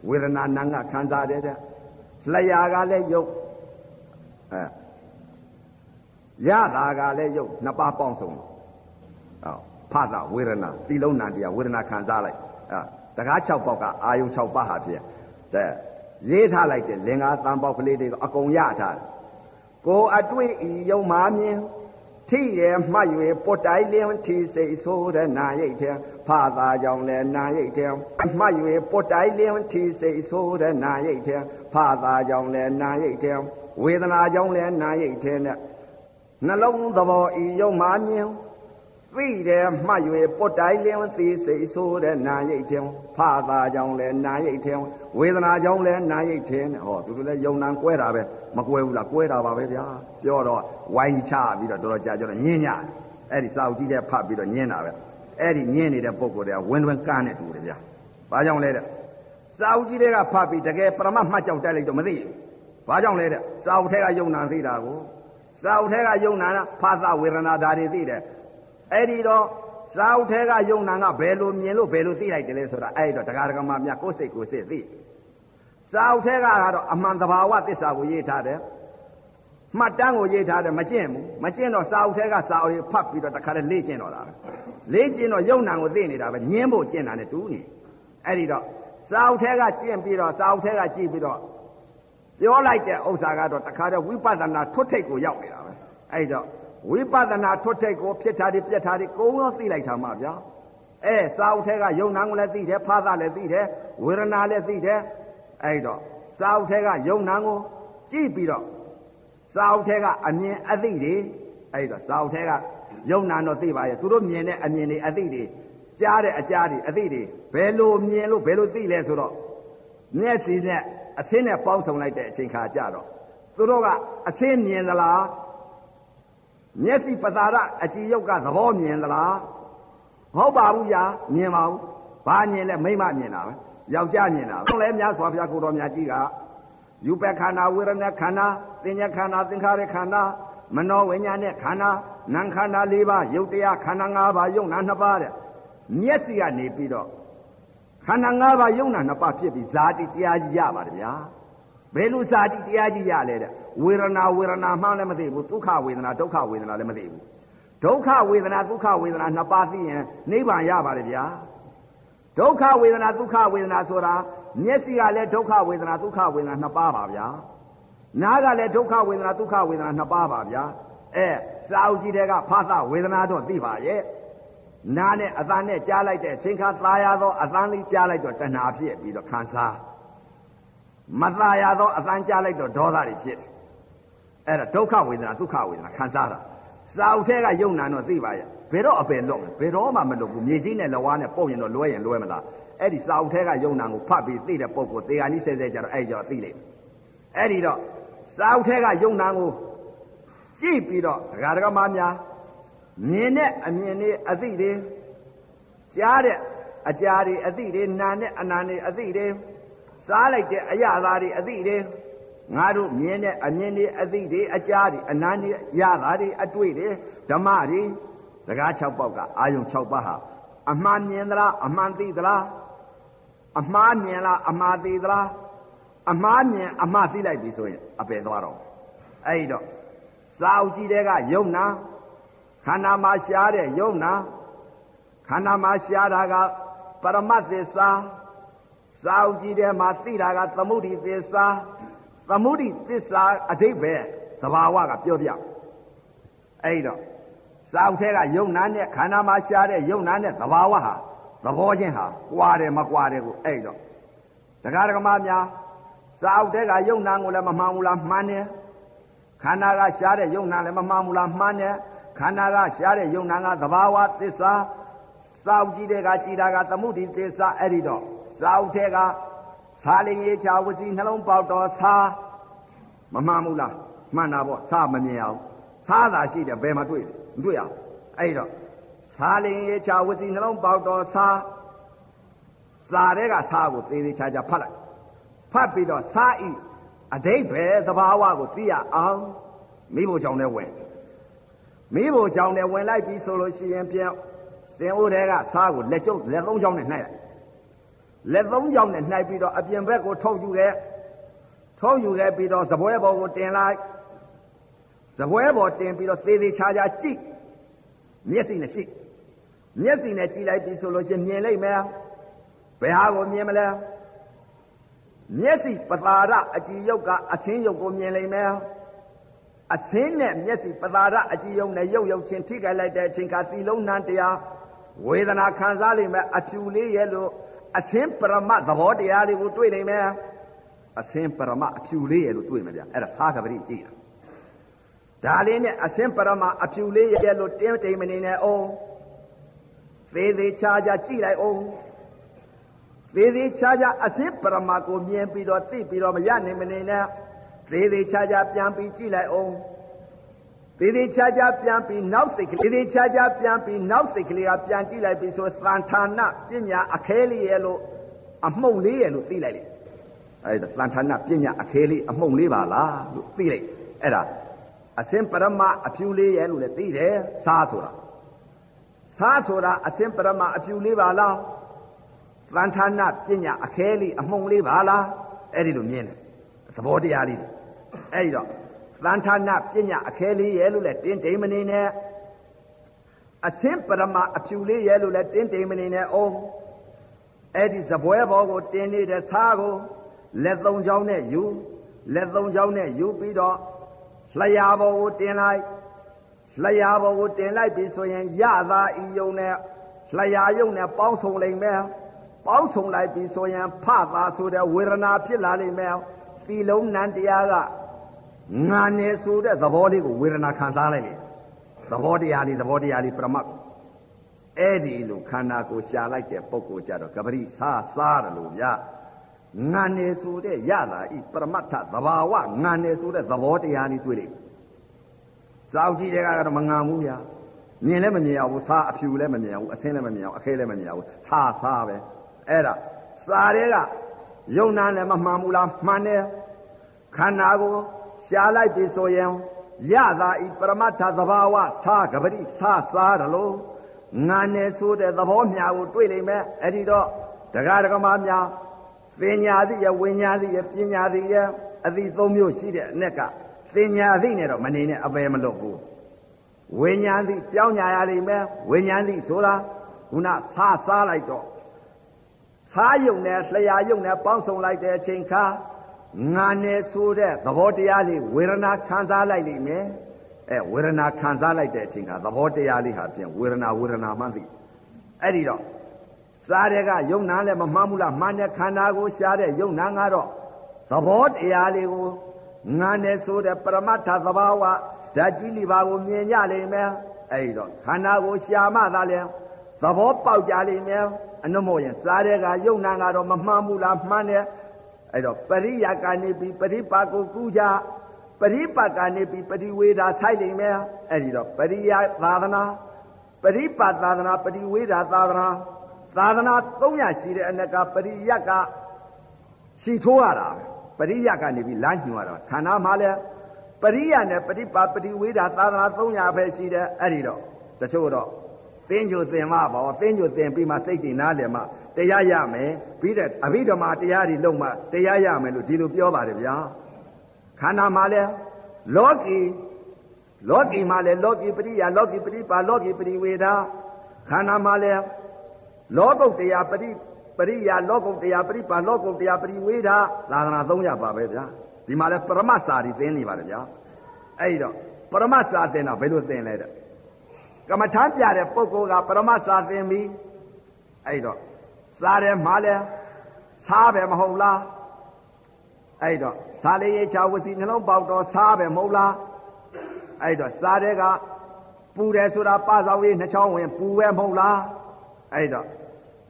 ဝေဒနာနာငါခံစားတယ်တဲ့လျာကလည်းယုတ်အဲရတာကလည်းယုတ်နှစ်ပါးပေါင်းစုံဟောဖသာဝေဒနာတိလုံးနာတရားဝေဒနာခံစားလိုက်အဲတကား6ပေါက်ကအာယုံ6ပါးဟာဖြစ်တဲ့ ရေးထားလိုက်တဲ့လင်္ကာတန်ပေါက်ကလေးတွေကိုအကုန်ရထားတယ်ကိုအတွေ့ဤယုံမာမြင်ထိတယ်မှတ်၍ပုတ်တိုင်းလင်းထီစိတ်ဆိုးတဲ့နာရိတ်တဲ့ဖသာကြောင့်လဲနာရိတ်တဲ့မှတ်၍ပုတ်တိုင်းလင်းထီစိတ်ဆိုးတဲ့နာရိတ်တဲ့ဖသာကြောင့်လဲနာရိတ်တဲ့ဝေဒနာကြောင့်လဲနာရိတ်တဲ့နှလုံးသဘောဤယုံမာမြင် သိတယ်မှတ်၍ပုတ်တိုင်းလင်းသိစိတ်ဆိုးတဲ့နာရိတ်တဲ့ဖသာကြောင့်လဲနာရိတ်တဲ့ဝေဒနာကြောင့်လဲနာရိတ်တဲ့ဟောသူတို့လဲယုံနံကွဲတာပဲမကွဲဘူးလားကွဲတာပါပဲဗျာပြောတော့ဝိုင်းချပြီးတော့တော်တော်ကြာကြတော့ညင်းညအဲ့ဒီစာအုပ်ကြီးတဲ့ဖတ်ပြီးတော့ညင်းတာပဲအဲ့ဒီညင်းနေတဲ့ပုံကိုယ်တည်းကဝင်းဝင်းကန်းနေတူတယ်ဗျာဘာကြောင့်လဲတဲ့စာအုပ်ကြီးတွေကဖတ်ပြီးတကယ်ပရမတ်မှတ်ကြောက်တက်လိုက်တော့မသိဘူးဘာကြောင့်လဲတဲ့စာအုပ်ထဲကယုံနံသိတာကိုစာအုပ်ထဲကယုံနံကဖသဝေဒနာဓာတ်တွေသိတယ် အဲ့ဒီတော့စာအုပ်ထဲကယုံနံကဘယ်လိုမြင်လို့ဘယ်လိုသိလိုက်တယ်လဲဆိုတာအဲ့ဒီတော့တရားဓမ္မများကိုယ်စိတ်ကိုယ်စိတ်သိစာအုပ်ထဲကတော့အမှန်တဘာဝသစ္စာကိုရေးထားတယ်မှတ်တမ်းကိုရေးထားတယ်မကျင့်ဘူးမကျင့်တော့စာအုပ်ထဲကစာအုပ်တွေဖတ်ပြီးတော့တခါတည်းလေ့ကျင့်တော့တာပဲလေ့ကျင့်တော့ယုံနံကိုသိနေတာပဲညင်းဖို့ကျင့်တာနဲ့တူနေအဲ့ဒီတော့စာအုပ်ထဲကကျင့်ပြီးတော့စာအုပ်ထဲကကြည့်ပြီးတော့ပြောလိုက်တဲ့ဥစ္စာကတော့တခါတည်းဝိပဿနာထွတ်ထိပ်ကိုရောက်နေတာပဲအဲ့တော့ ဝိပဿနာထွတ်ထိပ်ကိုဖြစ်တာတွေပြက်တာတွေကိုယ်ရောသိလိုက်တာမှဗျာအဲစာအုပ်ထဲကယုံနံကိုလည်းသိတယ်ဖာသာလည်းသိတယ်ဝေဒနာလည်းသိတယ်အဲ့တော့စာအုပ်ထဲကယုံနံကိုကြည့်ပြီးတော့စာအုပ်ထဲကအမြင်အသိတွေအဲ့တော့စာအုပ်ထဲကယုံနံတော့သိပါရဲ့သူတို့မြင်တဲ့အမြင်တွေအသိတွေကြားတဲ့အကြားတွေအသိတွေဘယ်လိုမြင်လို့ဘယ်လိုသိလဲဆိုတော့မျက်စိနဲ့အသင်းနဲ့ပေါင်းစုံလိုက်တဲ့အချိန်ခါကြတော့သူတို့ကအသင်းမြင်သလား မျက်စိပသာရအကြည်ယုတ်ကသဘောမြင်သလားမဟုတ်ပါဘူးညာမြင်ပါဘူးဘာမြင်လဲမိမမြင်တာပဲယောက်ျားမြင်တာဘုံလဲများစွာဘုရားကိုတော်မြတ်ကြီးကယူပခန္ဓာဝေဒနာခန္ဓာသင်ညာခန္ဓာသင်္ခါရခန္ဓာမနောဝိညာဉ်နဲ့ခန္ဓာနာမ်ခန္ဓာ၄ပါးယုတ်တရားခန္ဓာ၅ပါးယုံနာ၂ပါးတဲ့မျက်စိကနေပြီးတော့ခန္ဓာ၅ပါးယုံနာ၂ပါးဖြစ်ပြီးဇာတိတရားကြီးရပါတယ်ဗျာဘယ်လိုဇာတိတရားကြီးရလဲတဲ့ ဝေဒနာဝေဒနာမှန်းလည်းမသိဘူးဒုက္ခဝေဒနာဒုက္ခဝေဒနာလည်းမသိဘူးဒုက္ခဝေဒနာဒုက္ခဝေဒနာနှစ်ပါးသိရင်နိဗ္ဗာန်ရပါတယ်ဗျာဒုက္ခဝေဒနာဒုက္ခဝေဒနာဆိုတာမျက်စိကလည်းဒုက္ခဝေဒနာဒုက္ခဝေဒနာနှစ်ပါးပါဗျာနားကလည်းဒုက္ခဝေဒနာဒုက္ခဝေဒနာနှစ်ပါးပါဗျာအဲစာအုပ်ကြီးတွေကဖသဝေဒနာတော့သိပါရဲ့နားနဲ့အသံနဲ့ကြားလိုက်တဲ့အချိန်ခါသာယာသောအသံလေးကြားလိုက်တော့တဏှာဖြစ်ပြီးတော့ခံစားမသာယာသောအသံကြားလိုက်တော့ဒေါသတွေဖြစ်တယ် အဲ့ဒါဒုက္ခဝေဒနာဒုက္ခဝေဒနာခံစားတာစာအုပ်ထဲကယုံနာတော့သိပါရဲ့ဘယ်တော့အပယ်လွတ်မလဲဘယ်တော့မှမလွတ်ဘူးမြေကြီးနဲ့လဝါနဲ့ပုတ်ရင်တော့လွဲရင်လွဲမလားအဲ့ဒီစာအုပ်ထဲကယုံနာကိုဖတ်ပြီးသိတဲ့ပုံကိုသေဂာနိဆဲဆဲကြတော့အဲ့ကြောသိလိမ့်အဲ့ဒီတော့စာအုပ်ထဲကယုံနာကိုကြည့်ပြီးတော့ဒကာဒကာမများမြင်တဲ့အမြင်တွေအသိတွေကြားတဲ့အကြာတွေအသည့်တွေနာနဲ့အနာတွေအသည့်တွေစားလိုက်တဲ့အရသာတွေအသည့်တွေ ငါတို့မြင်တဲ့အမြင်တွေအသည့်တွေအကြာတွေအနာတွေရတာတွေအတွေ့တွေဓမ္မတွေတကား6ပေါက်ကအာယုံ6ပါးဟာအမှန်မြင်သလားအမှန်သိသလားအမှားမြင်လားအမှားသိသလားအမှားမြင်အမှားသိလိုက်ပြီဆိုရင်အပယ်သွားတော့အဲ့ဒီတော့စာအုပ်ကြီးတဲ့ကယုံနာခန္ဓာမှာရှားတဲ့ယုံနာခန္ဓာမှာရှားတာကပရမတ်သစ္စာစာအုပ်ကြီးတဲ့မှာသိတာကသမုဒိသစ္စာ သမုဒိသစ္စာအဓိပ္ပာယ်သဘာဝကပြောပြအဲ့တော့စာအုပ်ထဲကယုံနာနဲ့ခန္ဓာမှာရှားတဲ့ယုံနာနဲ့သဘာဝဟာသဘောချင်းဟာကွာတယ်မကွာတယ်ကိုအဲ့တော့တရားဓမ္မများစာအုပ်ထဲကယုံနာကိုလည်းမမှန်ဘူးလားမှန်တယ်ခန္ဓာကရှားတဲ့ယုံနာလည်းမမှန်ဘူးလားမှန်တယ်ခန္ဓာကရှားတဲ့ယုံနာကသဘာဝသစ္စာစာအုပ်ကြီးတဲ့ကကြည်တာကသမုဒိသစ္စာအဲ့ဒီတော့စာအုပ်ထဲက သာလင်ရေးချဝစီနှလုံးပေါက်တော်သာမမှန်ဘူးလားမှန်တာပေါ့စာမမြင်အောင်သာသာရှိတယ်ဘယ်မှာတွေ့လဲမတွေ့အောင်အဲ့တော့သာလင်ရေချာဝစီနှလုံးပေါက်တော်စာစာတဲ့ကစာကိုသေးသေးချာချာဖတ်လိုက်ဖတ်ပြီးတော့စာဤအတိတ်ပဲသဘာဝကိုသိရအောင်မိဖို့ကြောင့်လည်းဝင်မိဖို့ကြောင့်လည်းဝင်လိုက်ပြီဆိုလို့ရှိရင်ပြန်စင်အိုးတွေကစာကိုလက်ကျုပ်လက်သုံးချောင်းနဲ့နှိုက်လိုက် လက်သုံးချောင်းနဲ့နှိုက်ပြီးတော့အပြင်ဘက်ကိုထုတ်ယူခဲ့ထုတ်ယူခဲ့ပြီးတော့ဇပွဲပေါ်ကိုတင်လိုက်ဇပွဲပေါ်တင်ပြီးတော့သေးသေးချာချာကြည့်မျက်စိနဲ့ကြည့်မျက်စိနဲ့ကြည့်လိုက်ပြီဆိုလို့ရှိရင်မြင်လိုက်မယ်ဘယ်ဟာကိုမြင်မလဲမျက်စိပတာရအကြည်ယုတ်ကအသင်းယုတ်ကိုမြင်လိုက်မယ်အသင်းနဲ့မျက်စိပတာရအကြည်ယုတ်နဲ့ရုပ်ရုပ်ချင်းထိခိုက်လိုက်တဲ့အချိန်ကသီလုံးနှံတရားဝေဒနာခံစားလိမ့်မယ်အဖြူလေးရဲ့လို့ အသင်းပရမသဘောတရားလေးကိုတွေ့နိုင်မယ်အသင်းပရမအဖြူလေးရဲ့လို့တွေ့မယ်ဗျအဲ့ဒါသာကပရိကြည့်တာဒါလေးနဲ့အသင်းပရမအဖြူလေးရဲ့လို့တင်းတိမ်မနေနဲ့အောင်သေးသေးချာချာကြည့်လိုက်အောင်သေးသေးချာချာအသင်းပရမကိုမြင်ပြီးတော့သိပြီးတော့မရနိုင်မနေနဲ့သေးသေးချာချာပြန်ပြီးကြည့်လိုက်အောင် သေးသေးချာချာပြန်ပြီးနောက်စိတ်ကလေးသေးသေးချာချာပြန်ပြီးနောက်စိတ်ကလေးကပြန်ကြည့်လိုက်ပြီးဆိုသံဌာနပညာအခဲလေးရဲ့လို့အမှုန့်လေးရဲ့လို့သိလိုက်လေအဲ့ဒါသံဌာနပညာအခဲလေးအမှုန့်လေးပါလားလို့သိလိုက်အဲ့ဒါအစင်ပရမအဖြူလေးရဲ့လို့လည်းသိတယ်စားဆိုတာစားဆိုတာအစင်ပရမအဖြူလေးပါလားသံဌာနပညာအခဲလေးအမှုန့်လေးပါလားအဲ့ဒီလိုမြင်တယ်သဘောတရားလေးအဲ့ဒီတော့ သံဌာနပညာအခဲလေးရဲ့လို့လည်းတင်းတိမ်မနေနဲ့အစင်ပရမအဖြူလေးရဲ့လို့လည်းတင်းတိမ်မနေနဲ့အောင်အဲ့ဒီဇပွဲဘောကိုတင်းနေတဲ့စားကိုလက်သုံးချောင်းနဲ့ယူလက်သုံးချောင်းနဲ့ယူပြီးတော့လျှာဘောကိုတင်လိုက်လျှာဘောကိုတင်လိုက်ပြီဆိုရင်ရသာဤယုံနဲ့လျှာယုံနဲ့ပေါင်းစုံလိမ့်မယ်ပေါင်းစုံလိုက်ပြီဆိုရင်ဖသာဆိုတဲ့ဝေဒနာဖြစ်လာလိမ့်မယ်ဒီလုံးနံတရားက ငါနေဆိုတဲ့သဘောလေးကိုဝေဒနာခံစားလိုက်လေသဘောတရားလေးသဘောတရားလေးပြမတ်အဲ့ဒီလိုခန္ဓာကိုရှာလိုက်တဲ့ပုံကိုကြတော့ကပရိစားစားတယ်လို့ဗျငါနေဆိုတဲ့ရတာဤပရမတ္ထသဘာဝငါနေဆိုတဲ့သဘောတရားလေးတွေ့လိုက်စောက်ကြည့်တဲ့ကတော့မငါဘူးဗျာမြင်လည်းမမြင်ရဘူးစားအဖြူလည်းမမြင်ရဘူးအဆင်းလည်းမမြင်ရဘူးအခဲလည်းမမြင်ရဘူးစားစားပဲအဲ့ဒါစားတဲ့ကယုံနာလည်းမမှန်ဘူးလားမှန်တယ်ခန္ဓာကို ရှားလိုက်ပြီဆိုရင်ရတာဤပရမတ္ထသဘာဝစားကပတိစားစားတယ်လို့ငါနေဆိုတဲ့သဘောမြာကိုတွေ့လိမ့်မယ်အဲ့ဒီတော့တရားဓမ္မများပညာသည်ရဝိညာသည်ရပညာသည်ရအသည့်သုံးမျိုးရှိတဲ့အ내ကပညာသည်နဲ့တော့မနေနဲ့အပယ်မလွတ်ဘူးဝိညာသည်ပြောင်းညာရလိမ့်မယ်ဝိညာသည်ဆိုတာခုနစားစားလိုက်တော့စားယုံနဲ့လျှာယုံနဲ့ပေါင်းစုံလိုက်တဲ့အချိန်ခါ ငါနဲ့ဆိုတဲ့သဘောတရားလေးဝေဒနာခံစားလိုက်လိမ့်မယ်အဲဝေဒနာခံစားလိုက်တဲ့အချိန်ခါသဘောတရားလေးဟာပြန်ဝေဒနာဝေဒနာမှသိအဲ့ဒီတော့စားတဲ့ကယုံနာလည်းမမှန်ဘူးလားမှန်တဲ့ခန္ဓာကိုရှားတဲ့ယုံနာကတော့သဘောတရားလေးကိုငါနဲ့ဆိုတဲ့ပရမတ္ထသဘာဝဓာတ်ကြီးလိပါကိုမြင်ကြလိမ့်မယ်အဲ့ဒီတော့ခန္ဓာကိုရှားမှသာလဲသဘောပေါက်ကြလိမ့်မယ်အနုမို့ရင်စားတဲ့ကယုံနာကတော့မမှန်ဘူးလားမှန်တယ် အဲ့တော့ပရိယာကနေပြီးပရိပါကိုကူကြပရိပါကနေပြီးပရိဝေဒာဆိုင်လိမ့်မယ်အဲ့ဒီတော့ပရိယာသာသနာပရိပါသာသနာပရိဝေဒာသာသနာသာသနာ300ရှိတဲ့အနက်ကပရိယတ်ကရှိထိုးရတာပရိယတ်ကနေပြီးလမ်းညွှန်ရတာခန္ဓာမှာလည်းပရိယနဲ့ပရိပါပရိဝေဒသာသနာ300ပဲရှိတယ်အဲ့ဒီတော့တချို့တော့သင်္ကြိုသင်မပေါ့သင်္ကြိုသင်ပြီးမှစိတ်တည်နားလည်မှ တရားရမယ်ပြီးတဲ့အဘိဓမ္မာတရားတွေလုံးမှတရားရမယ်လို့ဒီလိုပြောပါတယ်ဗျာခန္ဓာမှာလည်းလောကီလောကီမှာလည်းလောကီပရိယာလောကီပရိပါလောကီပရိဝေဒခန္ဓာမှာလည်းလောကုတ်တရားပရိပရိယာလောကုတ်တရားပရိပါလောကုတ်တရားပရိဝေဒသာသနာ300ပါပဲဗျာဒီမှာလည်းပရမတ်စာတွေသင်နေပါတယ်ဗျာအဲ့တော့ပရမတ်စာသင်တာဘယ်လိုသင်လဲတဲ့ကမ္မထမ်းပြတဲ့ပုဂ္ဂိုလ်ကပရမတ်စာသင်ပြီအဲ့တော့ စားတယ်မှာလဲစားပဲမဟုတ်လားအဲ့တော့စားလေးရေချာဝစီနှလုံးပေါက်တော့စားပဲမဟုတ်လားအဲ့တော့စားတဲ့ကပူတယ်ဆိုတာပဆောင်ရေးနှချောင်းဝင်ပူပဲမဟုတ်လားအဲ့တော့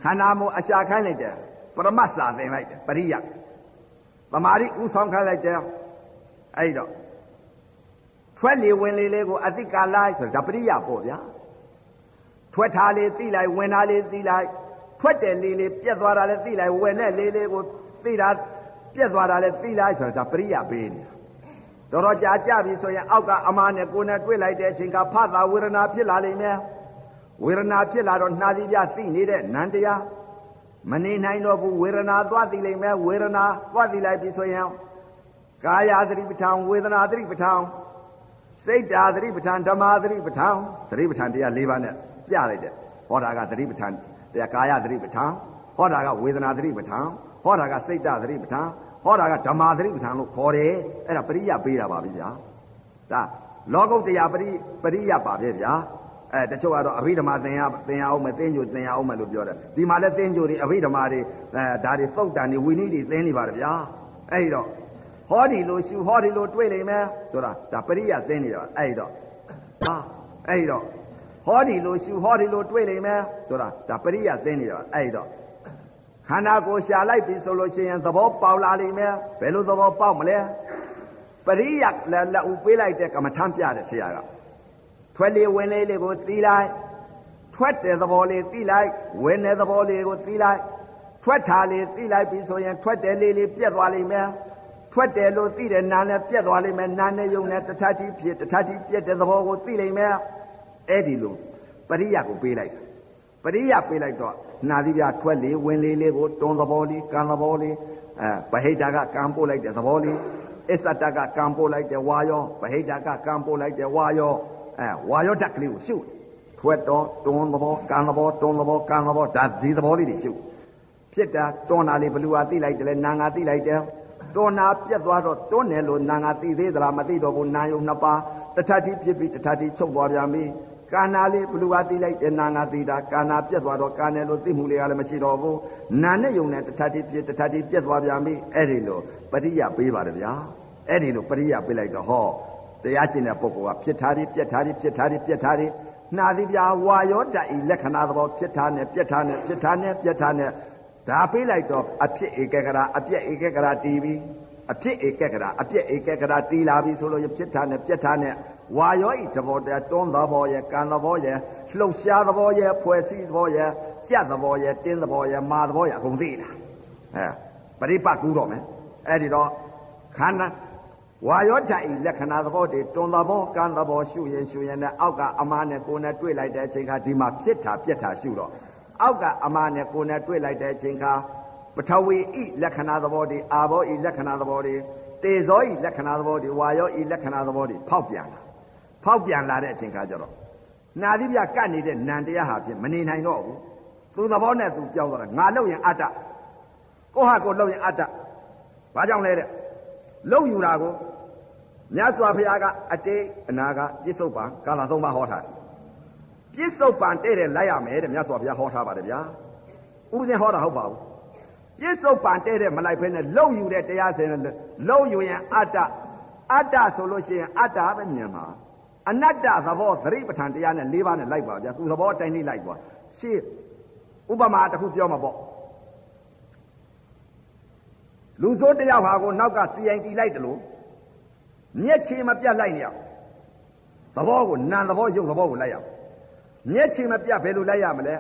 ခန္ဓာမို့အရှာခိုင်းလိုက်တယ်ပရမတ်စာသင်လိုက်တယ်ပရိယသမာဓိဥဆောင်ခိုင်းလိုက်တယ်အဲ့တော့ထွက်လေဝင်လေလေးကိုအတိကာလိုက်ဆိုတာပရိယပေါ့ဗျာထွက်ထားလေသိလိုက်ဝင်ထားလေသိလိုက် ထွက်တယ်လေလေပြက်သွားတာလည်းသိလိုက်ဝင်တဲ့လေလေကိုသိတာပြက်သွားတာလည်းသိလိုက်ဆိုတာပရိယပေးနေတာတော်တော်ကြာကြပြီဆိုရင်အောက်ကအမားနဲ့ကိုယ်နဲ့တွေ့လိုက်တဲ့အချိန်ကဖသဝေဒနာဖြစ်လာလိမ့်မယ်ဝေဒနာဖြစ်လာတော့နှာသီးပြသိနေတဲ့နန္တရားမနေနိုင်တော့ဘူးဝေဒနာသွားသိလိမ့်မယ်ဝေဒနာသွားသိလိုက်ပြီဆိုရင်ကာယသတိပဋ္ဌာန်ဝေဒနာသတိပဋ္ဌာန်စိတ်ဓာသတိပဋ္ဌာန်ဓမ္မသတိပဋ္ဌာန်သတိပဋ္ဌာန်တရား၄ပါးနဲ့ပြလိုက်တယ်ဟောတာကသတိပဋ္ဌာန် တရားကာယသတိပဋ္ဌာန်ဟောတာကဝေဒနာသတိပဋ္ဌာန်ဟောတာကစိတ်ဓာသတိပဋ္ဌာန်ဟောတာကဓမ္မသတိပဋ္ဌာန်လို့ခေါ်တယ်အဲ့ဒါပရိယပေးတာပါဗျာဒါလောကုတ်တရားပရိပရိယပါပဲဗျာအဲတချို့ကတော့အဘိဓမ္မာသင်ရသင်ရအောင်မယ်သင်္ကြိုသင်ရအောင်မယ်လို့ပြောတယ်ဒီမှာလည်းသင်္ကြိုတွေအဘိဓမ္မာတွေအဲဒါတွေသုတ်တန်တွေဝိနည်းတွေသင်နေပါတယ်ဗျာအဲ့တော့ဟောဒီလိုရှုဟောဒီလိုတွေ့လိမ့်မယ်ဆိုတာဒါပရိယသင်နေတာအဲ့တော့ဟာအဲ့တော့ ဟောဒီလိုရှုဟောဒီလိုတွေ့လိမ့်မယ်ဆိုတာဒါပရိယသင်နေတာအဲ့တော့ခန္ဓာကိုယ်ရှာလိုက်ပြီဆိုလို့ရှိရင်သဘောပေါက်လာလိမ့်မယ်ဘယ်လိုသဘောပေါက်မလဲပရိယလက်လက်ဥပေးလိုက်တဲ့ကမ္မထမ်းပြတဲ့ဆရာကထွက်လေဝင်လေလေးကိုသီးလိုက်ထွက်တဲ့သဘောလေးသီးလိုက်ဝင်တဲ့သဘောလေးကိုသီးလိုက်ထွက်ထားလေးသီးလိုက်ပြီဆိုရင်ထွက်တယ်လေးလေးပြက်သွားလိမ့်မယ်ထွက်တယ်လို့သိတဲ့နာနဲ့ပြက်သွားလိမ့်မယ်နာနဲ့ယုံနဲ့တထတိဖြစ်တထတိပြက်တဲ့သဘောကိုသိလိမ့်မယ် အဲ့ဒီလိုပရိယကိုပေးလိုက်ပရိယပေးလိုက်တော့နာသီပြထွက်လေဝင်လေလေးကိုတွန်းသဘောလေးကံသဘောလေးအဲဗဟိတကကံပို့လိုက်တဲ့သဘောလေးအစ္ဆတကကံပို့လိုက်တဲ့ဝါယောဗဟိတကကံပို့လိုက်တဲ့ဝါယောအဲဝါယောဓာတ်ကလေးကိုရှုထွက်တော့တွန်းသဘောကံသဘောတွန်းသဘောကံသဘောဒါဒီသဘောလေးတွေရှုဖြစ်တာတွန်းတာလေးဘလူဟာသိလိုက်တယ်လေနာငါသိလိုက်တယ်တွန်းတာပြက်သွားတော့တွန်းတယ်လို့နာငါသိသေးသလားမသိတော့ဘူးနာယုံနှစ်ပါးတထတိဖြစ်ပြီးတထတိချုပ်သွားပြန်ပြီ ကာနာလေးဘလူဟာသိလိုက်တယ်နာငါသိတာကာနာပြက်သွားတော့ကာနယ်လို့သိမှုလေးကလည်းမရှိတော့ဘူးနာနဲ့ယုံနဲ့တထတိဖြစ်တထတိပြက်သွားပြန်ပြီအဲ့ဒီလိုပရိယပေးပါတယ်ဗျာအဲ့ဒီလိုပရိယပေးလိုက်တော့ဟောတရားကျင့်တဲ့ပုဂ္ဂိုလ်ကဖြစ်ထားတယ်ပြက်ထားတယ်ဖြစ်ထားတယ်ပြက်ထားတယ်နှာသီးပြာဝါယောတဤလက္ခဏာသဘောဖြစ်ထားနဲ့ပြက်ထားနဲ့ဖြစ်ထားနဲ့ပြက်ထားနဲ့ဒါပေးလိုက်တော့အဖြစ်ဧကကရာအပြက်ဧကကရာတီးပြီးအဖြစ်ဧကကရာအပြက်ဧကကရာတီးလာပြီဆိုလို့ဖြစ်ထားနဲ့ပြက်ထားနဲ့ ဝါယောဤသဘောတတွန်းသဘောရဲ့ကံသဘောရဲ့လှုပ်ရှားသဘောရဲ့ဖွဲ့စည်းသဘောရဲ့ကြက်သဘောရဲ့တင်းသဘောရဲ့မာသဘောရဲ့အကုန်သိလားအဲပရိပတ်ကူးတော့မယ်အဲ့ဒီတော့ခန္ဓာဝါယောဓာတ်ဤလက္ခဏာသဘောတွေတွန်သဘောကံသဘောရှုရင်ရှုရင်နဲ့အောက်ကအမားနဲ့ကိုယ်နဲ့တွေ့လိုက်တဲ့အချိန်ခါဒီမှာဖြစ်တာပြက်တာရှုတော့အောက်ကအမားနဲ့ကိုယ်နဲ့တွေ့လိုက်တဲ့အချိန်ခါပထဝီဤလက္ခဏာသဘောတွေအာဘောဤလက္ခဏာသဘောတွေတေဇောဤလက္ခဏာသဘောတွေဝါယောဤလက္ခဏာသဘောတွေဖောက်ပြန်လာ ဖောက်ပြန်လာတဲ့အချိန်ခါကျတော့နာသီပြကတ်နေတဲ့နံတရားဟာဖြင့်မနေနိုင်တော့ဘူးသူသဘောနဲ့သူပြောင်းသွားတာငါလောက်ရင်အတ္တကိုဟာကိုလောက်ရင်အတ္တဘာကြောင့်လဲတဲ့လုံယူတာကိုမြတ်စွာဘုရားကအတိတ်အနာကပြစ္ဆုတ်ပံကာလသုံးပါးဟောထားတယ်ပြစ္ဆုတ်ပံတဲ့တဲ့လိုက်ရမယ်တဲ့မြတ်စွာဘုရားဟောထားပါတယ်ဗျာဥပဇင်ဟောတာဟုတ်ပါဘူးပြစ္ဆုတ်ပံတဲ့တဲ့မလိုက်ဖဲနဲ့လုံယူတဲ့တရားစင်လုံယူရင်အတ္တအတ္တဆိုလို့ရှိရင်အတ္တပဲမြင်မှာ အနတ္တသဘောသတိပဋ္ဌာန်တရားနဲ့၄ပါးနဲ့လိုက်ပါဗျာသူသဘောအတိုင်းလေးလိုက်သွားရှေ့ဥပမာတစ်ခုပြောမှာပေါ့လူဆိုးတယောက်ဟာကိုနောက်ကစီရင်တီလိုက်တယ်လို့မျက်ခြေမပြတ်လိုက်နေရသဘောကိုနာသဘောရုပ်သဘောကိုလိုက်ရမျက်ခြေမပြတ်ဘယ်လိုလိုက်ရမလဲ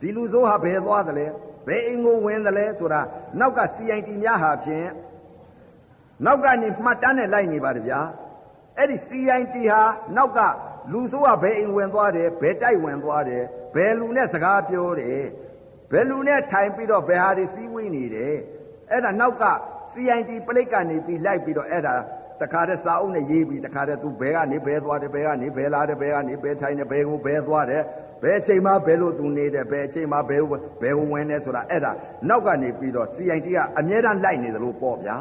ဒီလူဆိုးဟာဘယ်သွားတယ်လဲဘယ်အိမ်ကိုဝင်တယ်လဲဆိုတာနောက်က CIT များဟာဖြင့်နောက်ကနေမှတ်တမ်းနဲ့လိုက်နေပါတယ်ဗျာ အဲ့ဒီ CIT ဟာနောက်ကလူဆိုးကဘယ်အိမ်ဝင်သွားတယ်ဘယ်တိုက်ဝင်သွားတယ်ဘယ်လူနဲ့စကားပြောတယ်ဘယ်လူနဲ့ထိုင်ပြီးတော့ဘယ်ဟာတွေစီးဝေးနေတယ်အဲ့ဒါနောက်က CIT ပလိတ်ကနေပြီးလိုက်ပြီးတော့အဲ့ဒါတခါတည်းစာအုပ်နဲ့ရေးပြီးတခါတည်းသူဘယ်ကနေဘယ်သွားတယ်ဘယ်ကနေဘယ်လာတယ်ဘယ်ကနေဘယ်ထိုင်တယ်ဘယ်ကိုဘယ်သွားတယ်ဘယ်အချိန်မှဘယ်လိုသူနေတယ်ဘယ်အချိန်မှဘယ်ဘယ်ကိုဝင်တယ်ဆိုတာအဲ့ဒါနောက်ကနေပြီးတော့ CIT ကအမြဲတမ်းလိုက်နေသလိုပေါ့ဗျာ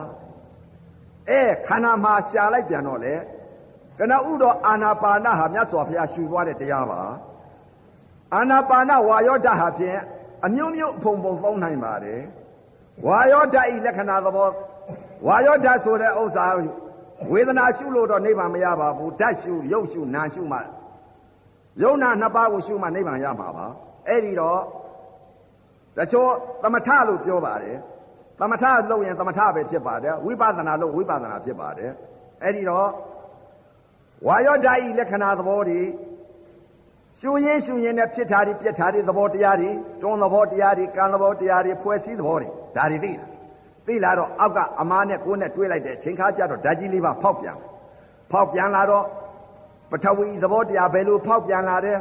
အဲခန္ဓာမှာရှာလိုက်ပြန်တော့လေ ကနဥတော်အာနာပါနဟာမြတ်စွာဘုရားရှူသွားတဲ့တရားပါအာနာပါနဝါယောဓာတ်ဟာဖြင့်အမျိုးမျိုးအဖုံဖုံသုံးနိုင်ပါတယ်ဝါယောဓာတ်ဤလက္ခဏာသဘောဝါယောဓာတ်ဆိုတဲ့ဥစ္စာဝေဒနာရှုလို့တော့နိဗ္ဗာန်မရပါဘူးဓာတ်ရှုရုပ်ရှုနာရှုမှယုံနာနှစ်ပါးကိုရှုမှနိဗ္ဗာန်ရမှာပါအဲ့ဒီတော့တချို့သမထလို့ပြောပါတယ်သမထလုပ်ရင်သမထပဲဖြစ်ပါတယ်ဝိပဿနာလို့ဝိပဿနာဖြစ်ပါတယ်အဲ့ဒီတော့ ဝါယောဓာတ်ဤလက္ခဏာသဘောတွေရှုရင်းရှုရင်းနဲ့ဖြစ်တာတွေပြက်တာတွေသဘောတရားတွေတွန်းသဘောတရားတွေကံသဘောတရားတွေဖွဲ့စည်းသဘောတွေဒါတွေသိလားသိလာတော့အောက်ကအမားနဲ့ကိုယ်နဲ့တွေးလိုက်တဲ့အချိန်ခါကျတော့ဓာကြီးလေးပါဖောက်ပြန်ဖောက်ပြန်လာတော့ပထဝီသဘောတရားဘယ်လိုဖောက်ပြန်လာတယ်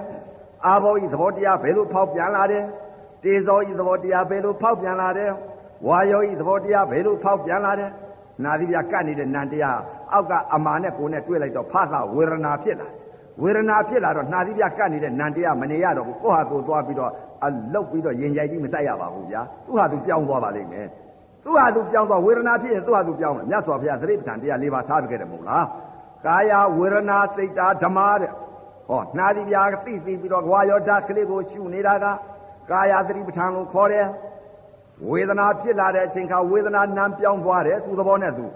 အာဘောဤသဘောတရားဘယ်လိုဖောက်ပြန်လာတယ်တေဇောဤသဘောတရားဘယ်လိုဖောက်ပြန်လာတယ်ဝါယောဤသဘောတရားဘယ်လိုဖောက်ပြန်လာတယ်နာသီပြကတ်နေတဲ့နံတရား အောက်ကအမာနဲ့ကိုယ်နဲ့တွေးလိုက်တော့ဖသဝေဒနာဖြစ်လာဝေဒနာဖြစ်လာတော့နှာသီးပြကတ်နေတဲ့နံတရားမနေရတော့ဘူးကိုယ့်ဟာကိုယ်သွားပြီးတော့အလုတ်ပြီးတော့ရင်ကြိုက်ပြီးမစိုက်ရပါဘူးဗျာသူ့ဟာသူပြောင်းသွားပါလိမ့်မယ်သူ့ဟာသူပြောင်းသွားဝေဒနာဖြစ်ရင်သူ့ဟာသူပြောင်းတယ်မြတ်စွာဘုရားသတိပဋ္ဌာန်တရား၄ပါးထားပြခဲ့တယ်မဟုတ်လားကာယဝေဒနာစိတ်တာဓမ္မတဲ့ဟောနှာသီးပြသိသိပြီးတော့ဝါယောဓာတ်ကလေးကိုရှုနေတာကကာယသတိပဋ္ဌာန်ကိုခေါ်တယ်ဝေဒနာဖြစ်လာတဲ့အချိန်ခါဝေဒနာနာပြောင်းသွားတယ်သူသဘောနဲ့သူ